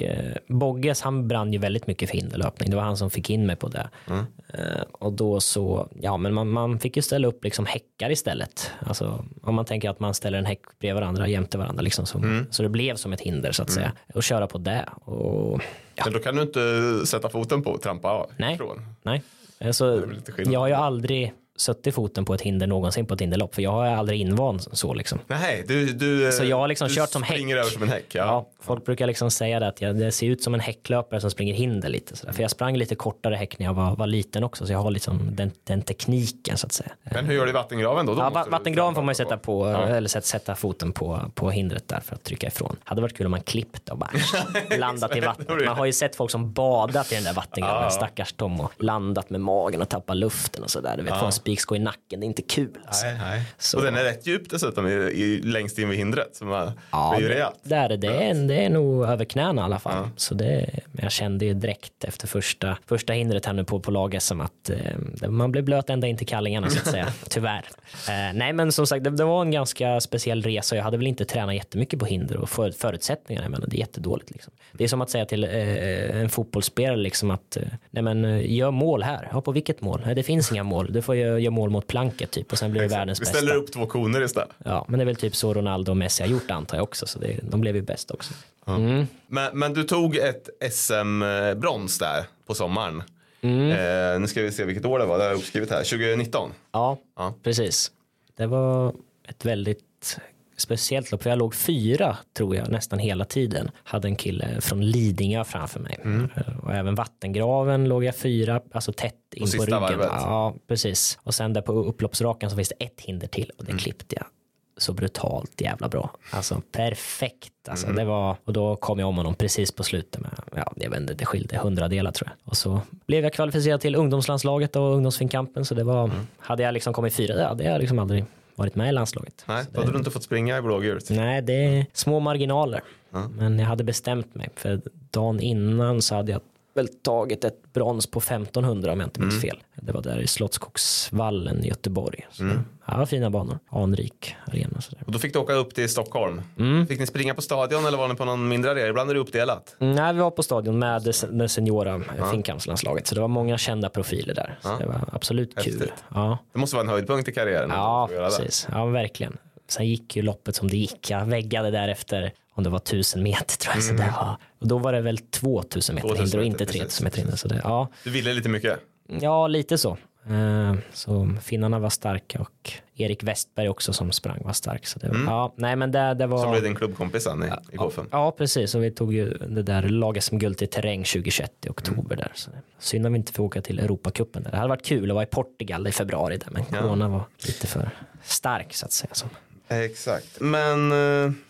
Eh, Bogges han brann ju väldigt mycket för hinderlöpning. Det var han som fick in mig på det. Mm. Eh, och då så, ja men man, man fick ju ställa upp liksom häckar istället. Alltså om man tänker att man ställer en häck bredvid varandra jämte varandra liksom. Så, Mm. så det blev som ett hinder så att säga. Och köra på det. Och Men då kan du inte sätta foten på och trampa av Nej. ifrån. nej, alltså, jag har ju aldrig suttit foten på ett hinder någonsin på ett hinderlopp. För jag har aldrig invand så liksom. Nej, du, du, Så jag har liksom du kört som häck. över som en häck. Ja. Ja, folk brukar liksom säga det att jag, det ser ut som en häcklöpare som springer hinder lite sådär. För jag sprang lite kortare häck när jag var, var liten också så jag har liksom den, den tekniken så att säga. Men hur gör du i vattengraven då? då Ja, vattengraven får man ju sätta på, Ja. eller sätta, sätta foten på, på hindret där för att trycka ifrån. Hade varit kul om man klippt och bara landat i vattnet. Man har ju sett folk som badat i den där vattengraven, Ja. stackars Tom, och landat med magen och tappat luften och sådär. Du vet, få spiksko i nacken, det är inte kul. Alltså. Nej, nej. Så- Och den är rätt djup dessutom i, i, längst in vid hindret. Så man, Ja, det är ju rejält. där, är det, är, det är nog över knäna i alla fall. Så det, jag kände ju direkt efter första, första hindret här nu på, på lag-SM att eh, man blev blöt ända in till kallingarna så att säga, tyvärr. Eh, nej men som sagt, det, det var en ganska speciell resa. Jag hade väl inte tränat jättemycket på hinder och för, förutsättningarna, men det är jättedåligt. Liksom. Det är som att säga till eh, en fotbollsspelare liksom att eh, nej men eh, gör mål här. Ja, på vilket mål? Nej, det finns inga mål. Du får göra gör mål mot planket typ och sen blir du världens Vi bästa. ställer upp två koner istället. Ja, men det är väl typ så Ronaldo och Messi har gjort antar jag också. Så det, de blev ju bäst också. Mm. Men, men du tog ett SM-brons där på sommaren. Mm. Eh, nu ska vi se vilket år det var, det har jag uppskrivit här. 2019. Ja, Ja. precis. Det var ett väldigt speciellt lopp. För jag låg fyra tror jag nästan hela tiden. Hade en kille från Lidingö framför mig. Mm. Och även vattengraven låg jag fyra, alltså tätt in på, sista ryggen. varvet. Ja, precis. Och sen där på upploppsrakan så finns det ett hinder till och det Mm. klippte jag så brutalt jävla bra. Alltså perfekt. Alltså, Mm. det var, och då kom jag om honom precis på slutet med, ja, jag vet inte, det skilde hundradelar tror jag. Och så blev jag kvalificerad till ungdomslandslaget och ungdomsfinkampen så det var, Mm. hade jag liksom kommit fyra, det hade jag liksom aldrig varit med i landslaget. Nej, då hade du inte fått springa i blågult. Nej, det är små marginaler. Men jag hade bestämt mig för dagen innan så hade jag väl tagit ett brons på 1500 om jag inte minns fel. Det var där i Slottsskogsvallen i Göteborg. Så, Ja, fina banor. Anrik arena. Så där. Och då fick du åka upp till Stockholm. Mm. Fick ni springa på stadion eller var ni på någon mindre arena? Ibland är det uppdelat. Nej, vi var på stadion med det- seniora ja. finkampslandslaget. Så det var många kända profiler där. Så det var absolut kul. Ja, Det måste vara en höjdpunkt i karriären. ja precis. Ja, verkligen. Sen gick ju loppet som det gick. Jag väggade där efter om det var 1000 meter tror jag. Så det var, och då var det väl 2000 meter 2000 hinder och inte precis, 3000 meter hinder. Så det, ja, Du ville lite mycket. ja, lite så. Eh, Så finnarna var starka och Erik Westberg också som sprang var stark. Så det, var- ja, nej men det, det var... Som blev din klubbkompis sen i, i golfen. Ja, precis. Och vi tog ju det där laget som guld i terräng 2021 i oktober där. Så synd att vi inte får åka till Europacupen där. Det hade varit kul att vara i Portugal i februari där, men corona var lite för stark så att säga. Så. Exakt. Men eh,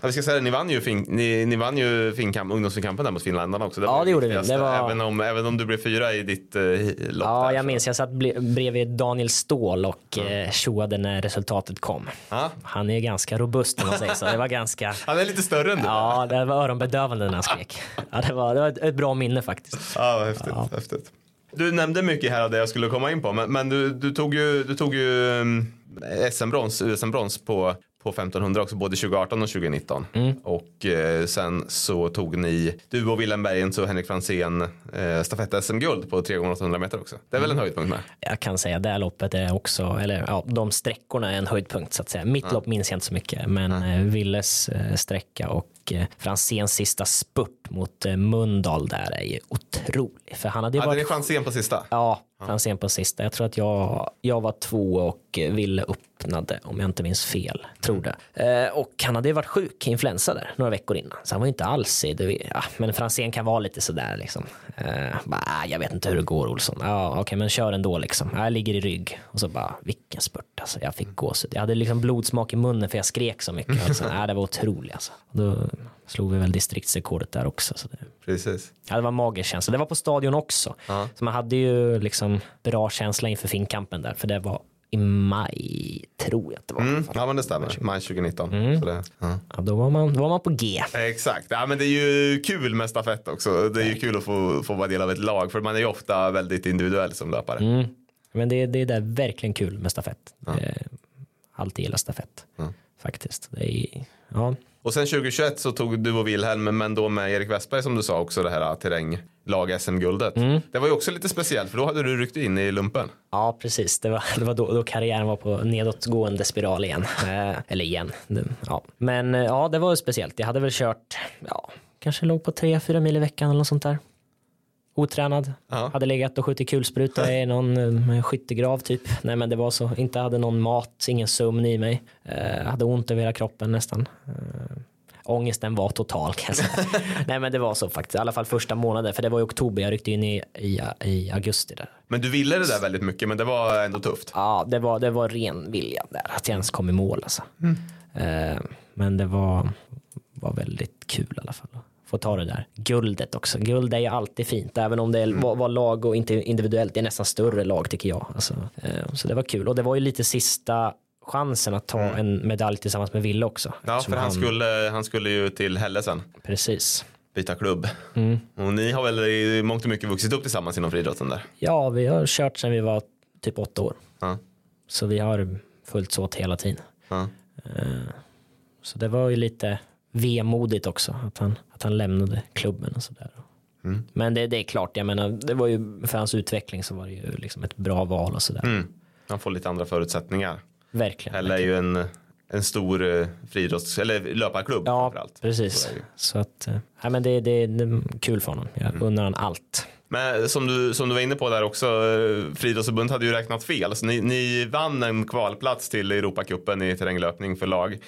ja, vi ska säga det, ni vann ju, fin, ni, ni vann ju finkamp, ungdomsfinkampen där mot finländarna också. Ja, var det gjorde vi. Det var- även, om, även om du blev fyra i ditt eh, lopp. Ja, där, jag så- minns. Jag satt bredvid Daniel Ståhl och eh, tjoade när resultatet kom. Ja. Han är ganska robust om man säger så. Det var ganska... Han är lite större än du. Ja, det var öronbedövande när han skrek. Ja, det var, det var ett- bra minne faktiskt. Ja, vad häftigt, häftigt. Du nämnde mycket här av det jag skulle komma in på, men, men du, du tog ju, du tog ju um, SM-brons, USM-brons på, på 1500 också, både 2018 och 2019. Mm. Och eh, sen så tog ni, du och Willem Bergens och Henrik Franzén, eh, stafett-SM-guld på 3 x 800 meter också. Det är väl en höjdpunkt med? Jag kan säga det loppet är också, eller ja, de sträckorna är en höjdpunkt så att säga. Mitt lopp minns jag inte så mycket, men eh, Willes eh, sträcka och eh, Franzéns sista spurt mot eh, Mundal där är ju otrolig. För han hade ju Hade varit ni Franzén på sista? Ja, Franzén på sista. Jag tror att jag, jag var två och Ville öppnade om jag inte minns fel. Tror det. Eh, och han hade ju varit sjuk influensa där några veckor innan. Så han var ju inte alls i det. Ja, men Franzén kan vara lite sådär liksom. Eh, bara, "Ah, jag vet inte hur det går Olsson. Ja, okej, men kör ändå liksom. Jag ligger i rygg. Och så bara, vilken spurt alltså. Jag fick gåshud. Jag hade liksom blodsmak i munnen för jag skrek så mycket. Alltså, ja, det var otroligt alltså. Då slog vi väl distriktsrekordet där också. Så det, Precis. Ja, det var magerkänsla. Det var på stadion också. Så man hade ju liksom bra känsla inför finkampen där. För det var i maj, tror jag att det var. Mm, ja men det stämmer, maj 2019. Mm. Så det, ja. Ja, då, var man, då var man på G. Exakt, ja, men det är ju kul med stafett också. Det är ju kul att få, få vara del av ett lag för man är ju ofta väldigt individuell som löpare. Mm. Men det, det är där verkligen kul med stafett. Ja. Alltid gillat stafett. Ja. Faktiskt. Det är, ja. Och sen 2021 så tog du och Wilhelm, men då med Erik Westberg som du sa också det här terränglag SM-guldet. Mm. Det var ju också lite speciellt för då hade du ryckt in i lumpen. Ja, precis. Det var, det var då, då karriären var på nedåtgående spiral igen. Eh, eller igen. Ja. Men eh, ja, det var speciellt. Jag hade väl kört, ja, kanske låg på 3-4 mil i veckan eller något sånt där. Otränad. Ja. Hade legat och skjutit kulspruta i någon eh, skyttegrav typ. Nej men det var så. Inte hade någon mat, ingen sömn i mig. Eh, hade ont över hela kroppen nästan. Eh, ångesten var total kan jag säga. Nej men det var så faktiskt. I alla fall första månaden. För det var i oktober. Jag ryckte in i, i, i augusti där. Men du ville det där väldigt mycket men det var ändå tufft. Ja, det var, det var ren vilja där. Att jag ens kom i mål alltså. Eh, men det var, var väldigt kul i alla fall. Få ta det där guldet också. Guld är ju alltid fint, även om det var, var lag och inte individuellt. Det är nästan större lag tycker jag. Alltså, eh, så det var kul och det var ju lite sista chansen att ta en medalj tillsammans med Ville också. Ja, för han skulle, han skulle ju till Helle sen. Precis. Byta klubb. Mm. Och ni har väl i mångt och mycket vuxit upp tillsammans inom friidrotten där? Ja, vi har kört sedan vi var typ åtta år. Ja. Så vi har följts åt hela tiden. Eh, Så det var ju lite vemodigt också att han, att han lämnade klubben och sådär. Mm. Men det, det är klart, jag menar, det var ju för hans utveckling så var det ju liksom ett bra val och sådär. Mm. Han får lite andra förutsättningar. Verkligen. Helle är ju en, en stor eh, friidrotts eller löparklubb Ja, precis. Så. Så att, eh, ja, men det, det, det är kul för honom. Jag Mm. unnar han allt. Men som du, som du var inne på där också, eh, Friidrottsförbundet hade ju räknat fel. Så ni, ni vann en kvalplats till Europacupen i terränglöpning för lag.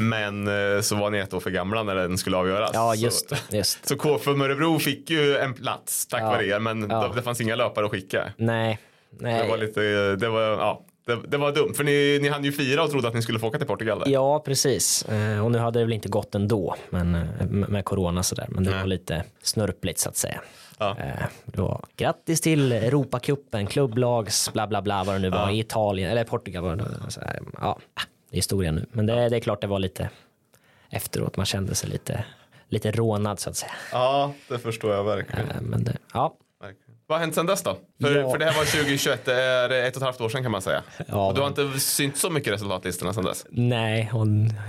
Men eh, så var ni ett år för gamla när den skulle avgöras. Mm. Ja, just så. Just. så KFUM Örebro fick ju en plats tack Ja. vare er, men Ja. det, det fanns inga löpare att skicka. Nej, nej. Det var lite, det var, ja, det, det var dumt. För ni, ni hann ju fira och trodde att ni skulle få åka till Portugal där. Ja, precis. Eh, Och nu hade det väl inte gått ändå men, eh, med med corona sådär. Men det Nej. var lite snörpligt så att säga. Ja. Eh, var grattis till Europacupen, klubblags, bla bla bla vad det nu var, Ja. i Italien, eller Portugal var det. Så här, Ja, det är historia nu. Men det, det är klart det var lite efteråt, man kände sig lite, lite rånad så att säga. ja, det förstår jag verkligen. Eh, Men det, ja. Vad har hänt sedan dess då? För, Ja. för det här var 2021, det är ett och ett halvt år sedan kan man säga. Ja, och du har men- inte synt så mycket i resultatlistorna sedan dess. Nej, och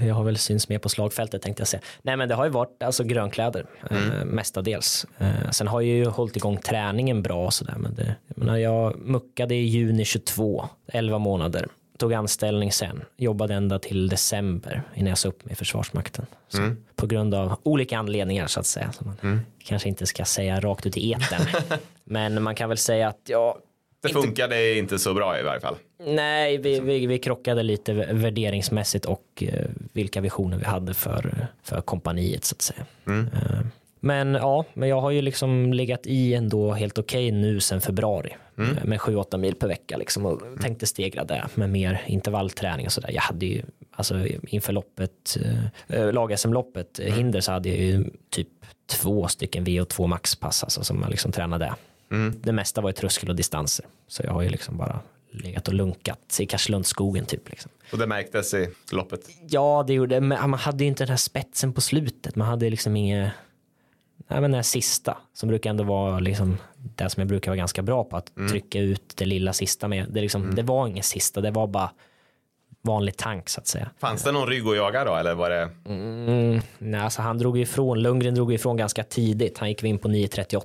jag har väl syns mer på slagfältet tänkte jag säga. Nej, men det har ju varit alltså grönkläder eh, mestadels. Eh, sen har jag ju hållit igång träningen bra och sådär. Men det, jag, menar, jag muckade i juni 22, 11 månader. Tog anställning sen, jobbade ända till december innan jag sa upp mig i Försvarsmakten. Så, På grund av olika anledningar så att säga. Som man kanske inte ska säga rakt ut i etern. men man kan väl säga att jag Det funkade inte så bra i varje fall. Nej, vi, vi, vi krockade lite värderingsmässigt och eh, vilka visioner vi hade för, för kompaniet så att säga. Eh, men ja, men jag har ju liksom legat i ändå helt okej nu sedan februari eh, med 7-8 mil per vecka liksom och tänkte stegra det med mer intervallträning och sådär. Jag hade ju alltså inför loppet, eh, lag-SM-loppet, eh, hinder så hade jag ju typ två stycken VO2 maxpass alltså som jag liksom tränade. Det mesta var ju tröskel och distanser. Så jag har ju liksom bara legat och lunkat i Karlslundsskogen typ. Liksom. Och det märktes i loppet. Ja, det gjorde men Man hade ju inte den här spetsen på slutet. Man hade liksom inget... Nej, men den här sista som brukar ändå vara liksom det som jag brukar vara ganska bra på att trycka ut det lilla sista med. Det, liksom, det var ingen sista, det var bara vanlig tank så att säga. Fanns det någon rygg att jaga då eller var det? Mm, nej, alltså han drog ifrån, Lundgren drog ifrån ganska tidigt. Han gick in på 9.38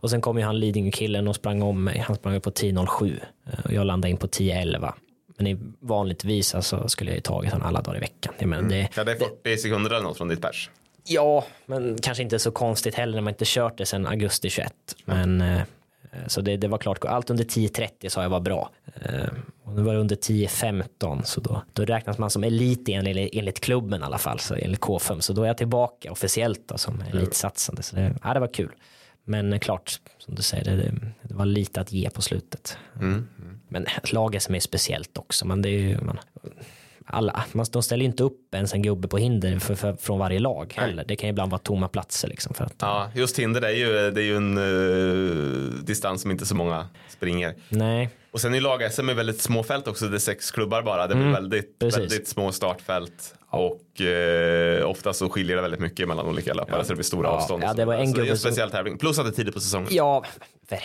och sen kom ju han Lidingö-killen och sprang om mig. Han sprang på 10.07 eh, och jag landade in på 10.11. Men vanligtvis alltså skulle jag ju tagit honom alla dagar i veckan. Jag menar, det, Ja, det är 40 sekunder eller något från ditt pers. Ja, men kanske inte så konstigt heller när man inte kört det sedan augusti 21. Men eh, så det, det var klart, allt under 10.30 sa jag var bra. Eh, och nu var det under 10.15 så då, då räknas man som elit enligt, enligt klubben i alla fall, så enligt K5. Så då är jag tillbaka officiellt då, som elitsatsande. Så det, ja, det var kul. Men eh, klart, som du säger, det, det, var lite att ge på slutet. Men laget som är speciellt också. Men det är ju, man, alla, man, de ställer ju inte upp ens en gubbe på hinder för, för, från varje lag heller. Det kan ju ibland vara tomma platser liksom för att, Ja, just hinder är ju, det är ju en eh, distans som inte så många springer. Nej, Och sen i lag-SM är väldigt små fält också, det är sex klubbar bara. Det blir Mm, väldigt, precis. väldigt små startfält. Och eh, ofta så skiljer det väldigt mycket mellan olika löpare så det blir stora Ja, avstånd. ja, det var en så en som- speciell tävling. Plus att det är tidigt på säsongen. Ja,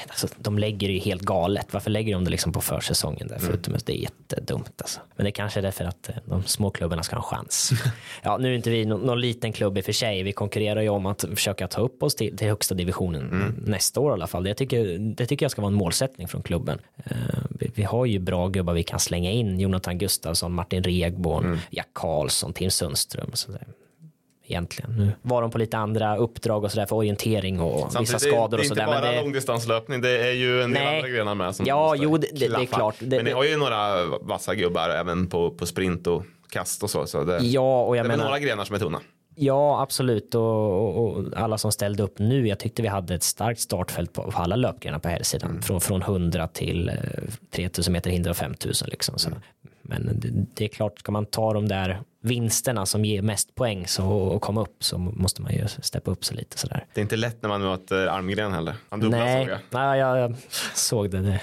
alltså, de lägger det ju helt galet. Varför lägger de det liksom på försäsongen där? Förutom att det är jättedumt alltså. Men det kanske är därför att eh, de små klubbarna ska ha en chans. ja, nu är inte vi nå- någon liten klubb i och för sig. Vi konkurrerar ju om att försöka ta upp oss till, till högsta divisionen nästa år i alla fall. Det tycker, det tycker jag ska vara en målsättning från klubben. Eh, vi, vi har ju bra gubbar vi kan slänga in. Jonathan Gustafsson, Martin Regborn, Jack Karlsson, Tim Sundström. Och Så där. Egentligen. Nu var de på lite andra uppdrag och sådär för orientering och vissa Samtidigt, skador det, och det är sådär. inte bara det- långdistanslöpning, det är ju en del Nej. andra grenar med som Ja, jo, det- det- är klart. Det- Men ni har ju några vassa gubbar även på, på sprint och kast och så. så det, Ja, och jag det är menar, några grenar som är tunna. ja absolut och, och, och alla som ställde upp nu, jag tyckte vi hade ett starkt startfält på, på alla löpgrenar på här sidan. Från, från 100 till eh, 3000 meter hinder och 5000 liksom. Så. Men det, det är klart, ska man ta de där vinsterna som ger mest poäng så, och komma upp så måste man ju steppa upp sig lite sådär. Det är inte lätt när man möter Almgren heller. Han dubblar Nej, såg nej jag, jag såg det. det.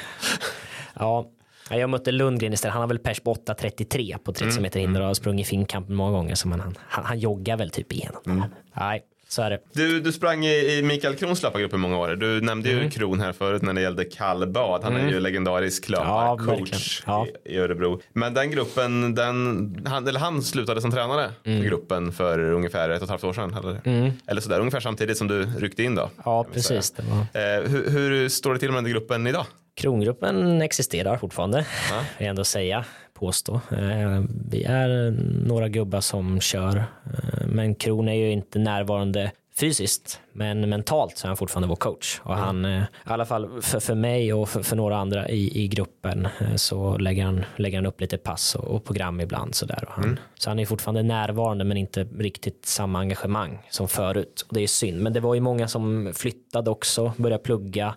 Ja, jag mötte Lundgren istället. Han har väl pers på 8.33 på 30 meter hinder och har sprungit finkampen många gånger. Så man, han, han, joggar väl typ igenom. det. Nej, så är det. Du, du sprang i, i Mikael Krons löpargrupp i många år. Du nämnde Mm. ju Kron här förut när det gällde kallbad. Han är ju legendarisk löparcoach verkligen. Ja. i, Örebro. Men den gruppen, den, han, eller han slutade som tränare Mm. för gruppen för ungefär ett och ett halvt år sedan. Eller, eller sådär, ungefär samtidigt som du ryckte in då. Ja, precis. Det var. Eh, hur, hur står det till med den gruppen idag? Krongruppen existerar fortfarande, Ja. vill jag ändå säga, påstå. Eh, Vi är några gubbar som kör, eh, men Kron är ju inte närvarande fysiskt, men mentalt så är han fortfarande vår coach. Och han, eh, i alla fall för, för mig och för, för några andra i, i gruppen, så lägger han, lägger han upp lite pass och, och program ibland. Så, där. Och han, så han är fortfarande närvarande, men inte riktigt samma engagemang som förut. Och det är synd, men det var ju många som flyttade också, började plugga,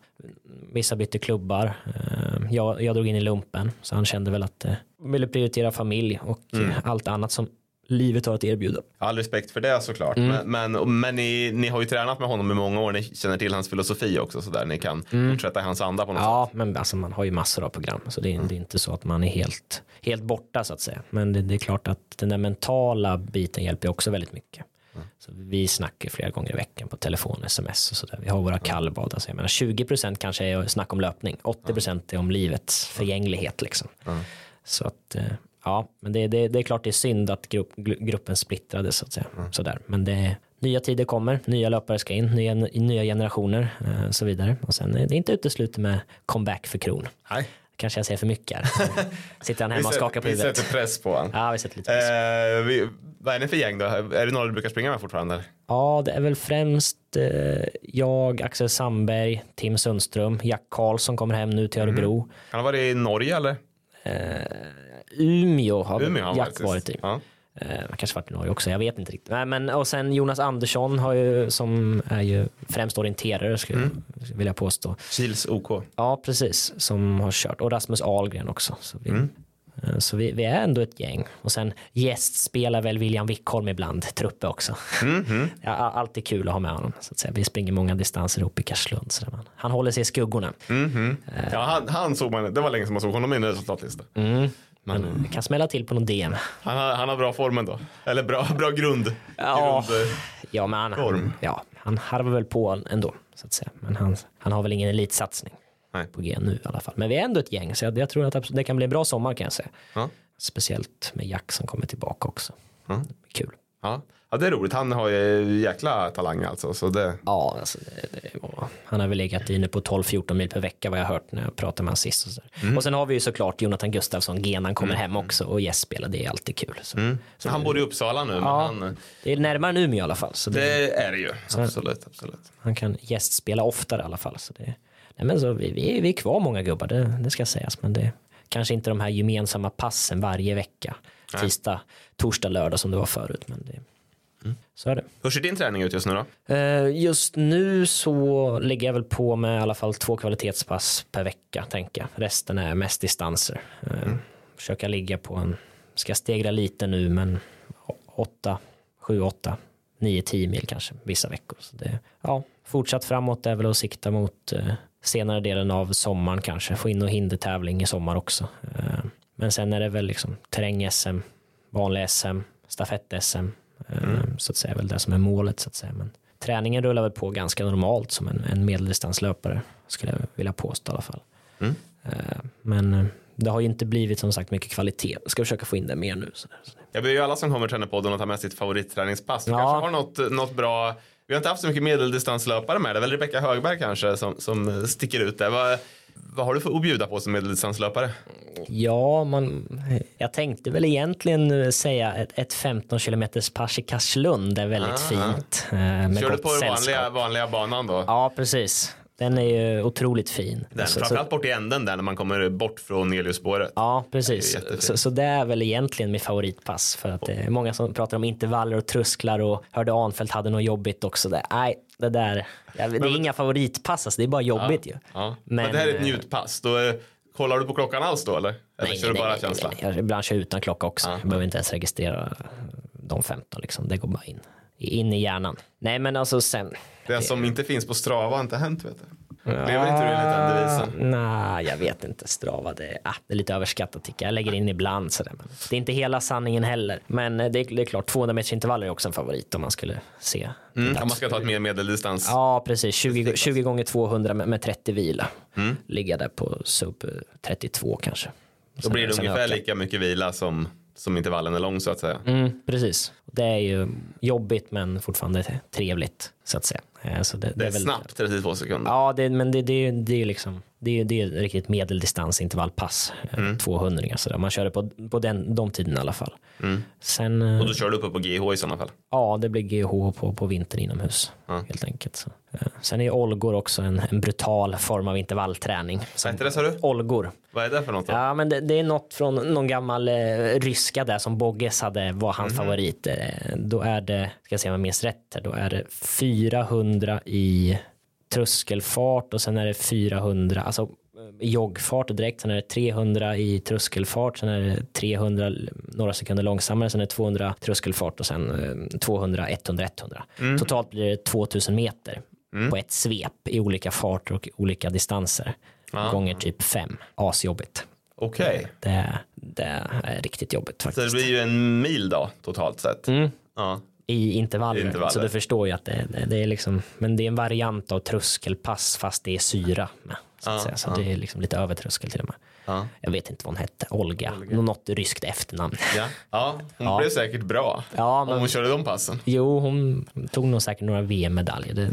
vissa bytte klubbar. Eh, Jag, jag drog in i lumpen, så han kände väl att eh, ville prioritera familj och eh, allt annat som livet har att erbjuda. All respekt för det såklart. Mm. Men, men, men ni, ni har ju tränat med honom i många år. Ni känner till hans filosofi också så där ni kan fortsätta i hans anda på något sätt. Mm. Ja, men alltså man har ju massor av program, så det är, det är inte så att man är helt, helt borta så att säga. Men det, det är klart att den där mentala biten hjälper också väldigt mycket. Så vi snackar flera gånger i veckan på telefon, sms och sådär. Vi har våra kallbad. Alltså jag menar 20% kanske är snack om löpning, 80% är om livets förgänglighet liksom. Så att, eh, ja, men det, det, det är klart det är synd att grupp, gru- gruppen splittrades så att säga. Sådär. Men det, nya tider kommer, nya löpare ska in, nya, nya generationer eh, och så vidare. Och sen är det inte uteslutet med comeback för Kron. Nej. Kanske jag säger för mycket här. Sitter han Vi hemma och skakar på vi huvudet. sätter press på honom. Ja, vi sätter lite press. Eh, vi, vad är ni för gäng då? Är det några du brukar springa med fortfarande? Ja, det är väl främst eh, jag, Axel Sandberg, Tim Sundström, Jack Karlsson kommer hem nu till Örebro. Han har varit i Norge eller? Umeå har Umeå har han Jack varit i. Ja. Eh, kanske varit i Norge också, jag vet inte riktigt. Nej, men, och sen Jonas Andersson har ju, som är ju främst orienterare skulle Mm. jag vilja påstå. Kils OK. Ja, precis, som har kört. Och Rasmus Ahlgren också. Så vi, Mm. eh, så vi, vi är ändå ett gäng. Och sen gästspelar väl William Wickholm ibland, truppe också. Mm-hmm. Ja, a- alltid kul att ha med honom. Så att säga. Vi springer många distanser ihop i Karlslund. Så man, han håller sig i skuggorna. Mm-hmm. Ja, han, han såg man, det var länge som man såg honom i en resultatlista. Mm. Men, Men kan smälla till på någon DM. han, har, han har bra formen då. Eller bra, bra grund. Ja. grund eh, Ja, men han, Form. ja, han harvar väl på ändå. Så att säga. Men han, han har väl ingen elitsatsning Nej. på G nu i alla fall. Men vi är ändå ett gäng, så jag, jag tror att det kan bli en bra sommar kan jag säga. Ja. Speciellt med Jack som kommer tillbaka också. Ja. Kul. Ja. Ja, det är roligt. Han har ju jäkla talang alltså. Så det, Ja, alltså det, det var, han har väl legat inne på 12-14 mil per vecka vad jag har hört när jag pratade med honom sist. Och, så. Mm. och sen har vi ju såklart Jonathan Gustafsson, Genan kommer hem också och gästspelar, det är alltid kul. Så, så han bor i Uppsala nu. Men Ja. han, det är närmare Umeå i alla fall, så det, det är det ju. Absolut, absolut. han kan gästspela oftare i alla fall. Så det, nej men så vi, vi, vi är kvar många gubbar, det, det ska sägas, men det kanske inte de här gemensamma passen varje vecka. Tisdag, torsdag, lördag som det var förut. Men det, Så är det. Hur ser din träning ut just nu då? Eh, Just nu så lägger jag väl på med i alla fall två kvalitetspass per vecka tänker jag. Resten är mest distanser. Eh, Försöka ligga på en, ska stegra lite nu men åtta, sju, åtta, 9-10 mil kanske vissa veckor. Så det, ja, fortsatt framåt är väl att sikta mot eh, senare delen av sommaren kanske, få in och hindertävling i sommar också. Men sen är det väl liksom terräng-SM, vanlig SM, stafett-SM, mm. så att säga, väl det som är målet så att säga. Men träningen rullar väl på ganska normalt som en, en medeldistanslöpare, skulle jag vilja påstå i alla fall. Mm. Eh, men eh, det har ju inte blivit som sagt mycket kvalitet. Jag ska försöka få in det mer nu. Så Jag ber ju alla som kommer till podden att ta med sitt favoritträningspass. Du ja. kanske har något, något bra vi har inte haft så mycket medeldistanslöpare med. Det är väl Rebecka Högberg kanske som, som sticker ut där. Vad, har du för att bjuda på som medeldistanslöpare? Ja, man, jag tänkte väl egentligen säga ett, ett 15 km pass i Karlslund är väldigt Aha. fint. Eh, med Kör du på den vanliga, vanliga banan då? Ja, precis. Den är ju otroligt fin. Den, så, framförallt bort i änden där när man kommer bort från Neliusspåret. Ja, precis. Så, så, det är väl egentligen mitt favoritpass för att det är många som pratar om intervaller och trösklar och hörde Arnfelt hade något jobbigt också. Där. Nej, det där, det är men, inga favoritpass, alltså, det är bara jobbigt ja, ju. Ja. Men, men, det här är ett eh, njutpass. Då är, kollar du på klockan alls då eller? Eller nej, kör du bara nej, känsla? Nej, nej. Ibland kör jag utan klocka också. Ja. Jag behöver inte ens registrera de 15 liksom. Det går bara in. In i hjärnan. Nej men alltså sen. Det, det som inte finns på Strava har inte hänt vet du. Lever inte du enligt den devisen? Nej, jag vet inte. Strava, det, ah, det är lite överskattat tycker jag. Jag lägger in ibland sådär. Men det är inte hela sanningen heller. Men det är, det är klart, 200 meters intervaller är också en favorit om man skulle se. Mm, om man ska ta ett mer medeldistans. Ja, precis. 20, 20 gånger 200 med, med 30 vila. Mm. Ligga där på sub 32 kanske. Då blir det ungefär lika mycket vila som som intervallen är lång så att säga. Mm, precis. Det är ju jobbigt men fortfarande trevligt så att säga. Eh, så det, det, det är, är snabbt, 32 sekunder. Ja, det, men det, det, det är liksom det är, det är riktigt medeldistansintervallpass, eh, mm. 200 så Man kör det på, på den, de tiderna i alla fall. Mm. Sen, eh, och då kör du uppe på GH i sådana fall? Ja, det blir GH på, på vintern inomhus ja. helt enkelt. Så. Sen är Olgor också en, en brutal form av intervallträning. Vad heter det sa du? Olgor. Vad är det för något? Då? Ja, men det, det, är något från någon gammal eh, ryska där som Bogges hade var hans mm. favorit. Då är det, ska jag se om jag minns rätt då är det 400 i tröskelfart och sen är det 400, alltså i joggfart direkt, sen är det 300 i tröskelfart, sen är det 300 några sekunder långsammare, sen är det 200 tröskelfart och sen 200, 100, 100. Mm. Totalt blir det 2000 meter mm. på ett svep i olika farter och olika distanser. Ah. Gånger typ fem. Asjobbigt. Okej. Okay. Det, det, är riktigt jobbigt faktiskt. Så det blir ju en mil då totalt sett? Mm. Ja. I intervaller. intervaller. Så du förstår ju att det, det, det, är liksom, men det är en variant av tröskelpass fast det är syra med. Så, säga. så ja. det är liksom lite över tröskel till och med. Ja. Jag vet inte vad hon hette, Olga, Olga. något ryskt efternamn. Ja, ja hon ja. blev säkert bra ja, men, om hon körde de passen. Jo, hon tog nog säkert några VM-medaljer, det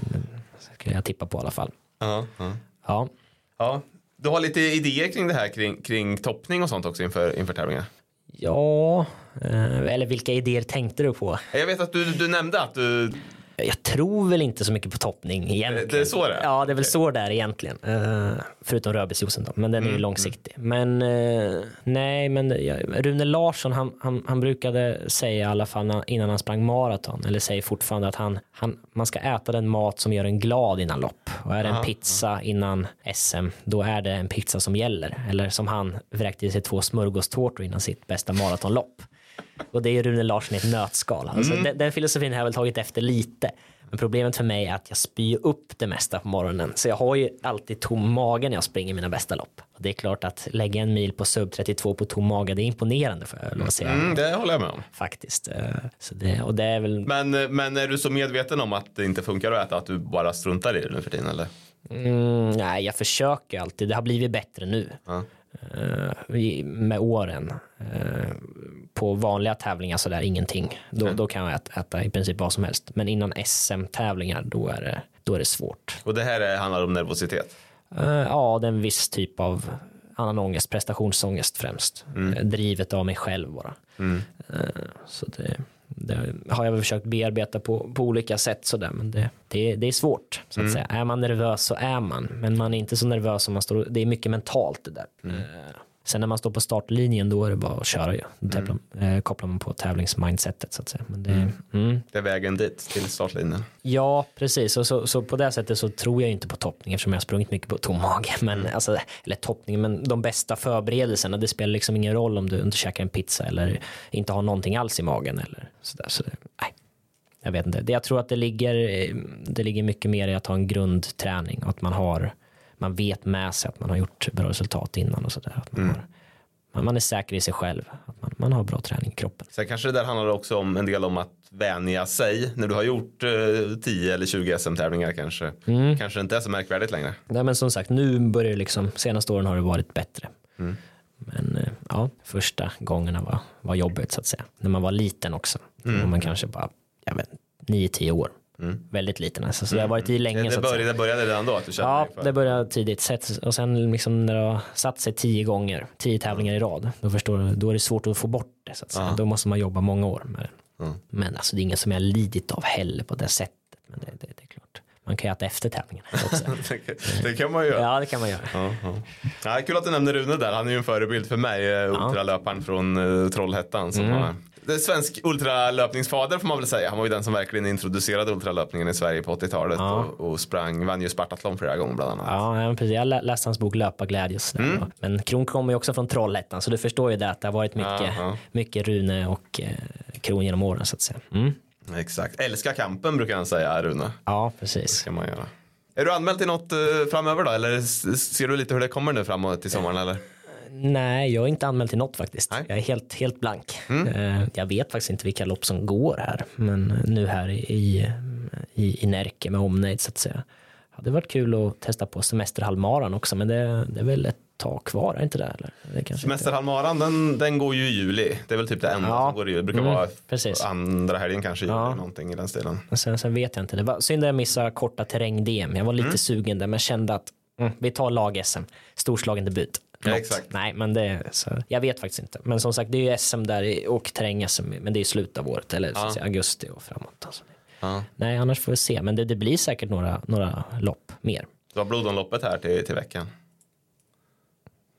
skulle jag tippa på i alla fall. Ja, ja. ja. ja. Du har lite idéer kring det här kring, kring toppning och sånt också inför, inför tävlingar? Ja, eh, eller vilka idéer tänkte du på? Jag vet att du, du nämnde att du jag tror väl inte så mycket på toppning egentligen. Det är så det är? Ja, det är väl så det är egentligen. Uh, förutom rödbetsjuicen då, men den är ju mm, långsiktig. Mm. Men uh, nej, men Rune Larsson, han, han, han, brukade säga i alla fall innan han sprang maraton, eller säger fortfarande att han, han, man ska äta den mat som gör en glad innan lopp. Och är det en pizza innan SM, då är det en pizza som gäller. Eller som han vräkte i sig två smörgåstårtor innan sitt bästa maratonlopp. Och det är Rune Larsson i ett nötskal. Alltså, mm. den, den, filosofin har jag väl tagit efter lite. Men problemet för mig är att jag spyr upp det mesta på morgonen. Så jag har ju alltid tom mage när jag springer mina bästa lopp. Och det är klart att lägga en mil på sub 32 på tom mage, det är imponerande för jag säga. Mm, det håller jag med om. Faktiskt. Eh, så det, och det är väl... men, men är du så medveten om att det inte funkar att äta, att du bara struntar i det nu för tiden eller? Mm, nej, jag försöker alltid. Det har blivit bättre nu. Ja. Uh, med åren. Uh, på vanliga tävlingar så där ingenting. Då, mm. då kan jag äta, i princip vad som helst. Men innan SM-tävlingar då är, det, då är det svårt. Och det här är, handlar om nervositet? Uh, ja, det är en viss typ av annan ångest, prestationsångest främst. Mm. Drivet av mig själv bara. Mm. Så det, det, har jag försökt bearbeta på, på olika sätt sådär, men det, det, det är svårt. Så att mm. säga. Är man nervös så är man, men man är inte så nervös som man står, det är mycket mentalt det där. Mm. Sen när man står på startlinjen då är det bara att köra ju. Mm. Eh, kopplar man på tävlingsmindsetet så att säga. Men det, mm. Mm. det är vägen dit till startlinjen. Ja, precis. Och så, så på det sättet så tror jag inte på toppning eftersom jag har sprungit mycket på tom mage. Men, mm. alltså, eller toppning, men de bästa förberedelserna. Det spelar liksom ingen roll om du inte käkar en pizza eller inte har någonting alls i magen eller sådär. Så det, nej. jag vet inte. Det- Jag tror att det ligger, eh, det ligger mycket mer i att ha en grundträning och att man har, man vet med sig att man har gjort bra resultat innan och sådär. Att man, har, man, är säker i sig själv, att man, man har bra träning i kroppen. Sen kanske det där handlar också om en del om att vänja sig när du har gjort eh, 10 eller 20 SM-tävlingar kanske. Mm. Kanske inte är så märkvärdigt längre. Nej, men som sagt, nu börjar det liksom, senaste åren har det varit bättre. Men eh, ja, första gångerna var, var jobbigt så att säga. När man var liten också. Då var man kanske bara, jag vet 9-10 år. Väldigt liten alltså. Så det har varit i länge Det säga. började, det började redan då att du Ja, det började tidigt. Och sen liksom när det har satt sig tio gånger, tio tävlingar i rad, då förstår du, då är det svårt att få bort det. Så att säga. Då måste man jobba många år med det. Men alltså det är ingen som jag lidit av heller på det sättet. Men det, det, det är klart. Man kan ju äta efter tävlingen också. Det- det kan man göra. ja, det kan man göra. Ja, ja. Ja, kul att du nämner Rune där. Han är ju en förebild för mig, eh, ultralöparen från uh, Trollhättan. Som Mm. har, det är svensk ultralöpningsfader får man väl säga. Han var ju den som verkligen introducerade ultralöpningen i Sverige på 80-talet Ja. och, och sprang, vann ju Spartathlon flera gånger bland annat. Ja, precis. Jag lä- läste hans bok Löparglädje. och. Mm. Men Kron kommer ju också från Trollhättan, så du förstår ju det att det har varit mycket, Ja, mycket Rune och eh, Kron genom åren så att säga. Mm. Exakt. Älska kampen brukar han säga, Rune. Ja, precis. kan man göra. Är du anmäld till något eh, framöver då? Eller ser du lite hur det kommer nu framåt till sommaren eller? Nej, jag är inte anmäld till något faktiskt. Nej. Jag är helt, helt blank. Mm. Eh, Jag vet faktiskt inte vilka lopp som går här, men nu här i, i, i, Närke med omnejd så att säga. Hade varit kul att testa på semesterhalvmaran också, men det, det är väl ett tag kvar, är inte det? Eller? det Semesterhalvmaran den, den går ju i juli. Det är väl typ det enda Ja. som går i juli. Det brukar Mm, vara precis. andra helgen kanske juli. Ja. Någonting i den stilen. Sen, sen vet jag inte. Det var synd att jag missade korta terräng-DM. Jag var Mm. lite sugen där, men kände att mm, vi tar lag-SM. Storslagen debut. Ja, exakt. Nej, men det så, jag vet faktiskt inte. Men som sagt, det är ju SM där och terräng-SM, men det är slutet av året, eller Ja. säga, augusti och framåt. Alltså. Ja. Nej, annars får vi se. Men det, det blir säkert några, några lopp mer. Du har blodomloppet här till, till veckan.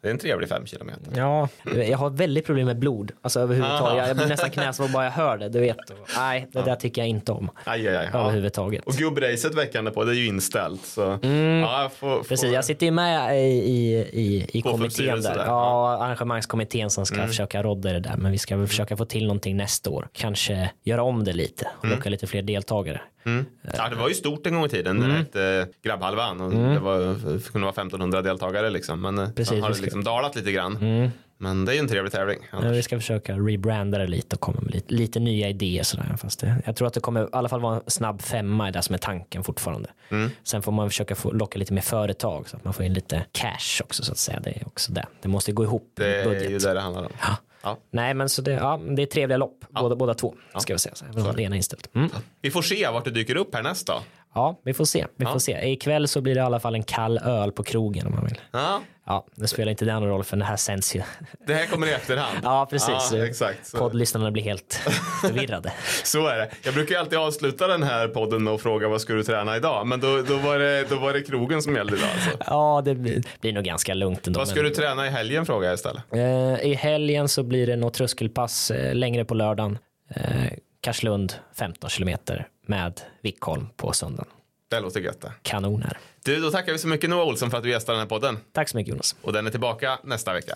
Det är en trevlig fem kilometer. Ja, jag har väldigt problem med blod. Alltså överhuvudtaget. Jag, jag blir nästan knäsvår bara jag hör det. Du vet. Nej, det där tycker jag inte om. Aj, aj, aj. Ja. Överhuvudtaget. Och gubbracet veckan på det är ju inställt. Så, ja, jag får, får... Mm. Precis, jag sitter ju med i, i, i, i kommittén där. där, Ja, arrangemangskommittén som ska Mm. försöka rodda det där. Men vi ska väl försöka få till någonting nästa år. Kanske göra om det lite och Mm. locka lite fler deltagare. Ja, det var ju stort en gång i tiden. Mm. Det hette Grabbhalvan och det var, det kunde vara 1500 deltagare liksom. Men Precis, sen har det ska- liksom dalat lite grann. Men det är ju en trevlig tävling. Men vi ska försöka rebranda det lite och komma med lite, lite nya idéer. Sådär. Fast det, jag tror att det kommer i alla fall vara en snabb femma i det som är tanken fortfarande. Mm. Sen får man försöka få, locka lite mer företag så att man får in lite cash också så att säga. Det är också det. Det måste gå ihop Det är budget. ju det det handlar om. Ja. Nej men så det, ja, det är trevliga lopp, båda, båda två ska vi säga. Så även om det ena är inställt. Mm. Vi får se vart det dyker upp härnäst då. Ja, vi får se. Vi Ja. får se. Ikväll så blir det i alla fall en kall öl på krogen om man vill. Ja, Ja, det spelar inte den roll för det här sänds ju. det här kommer i efterhand. Ja, precis. Ja, exakt. Så, Poddlyssnarna blir helt förvirrade. så är det. Jag brukar ju alltid avsluta den här podden med att fråga vad ska du träna idag? Men då, då, var, det, då var det krogen som gällde idag. Alltså. Ja, det blir, blir nog ganska lugnt ändå. Vad ska men- du träna i helgen frågar jag istället. Eh, I helgen så blir det något tröskelpass eh, längre på lördagen. Eh, Karslund 15 kilometer med Vickholm på söndagen. Det låter gött det. Kanon här. Du, då tackar vi så mycket Noah Olsson för att du gästade den här podden. Tack så mycket Jonas. Och den är tillbaka nästa vecka.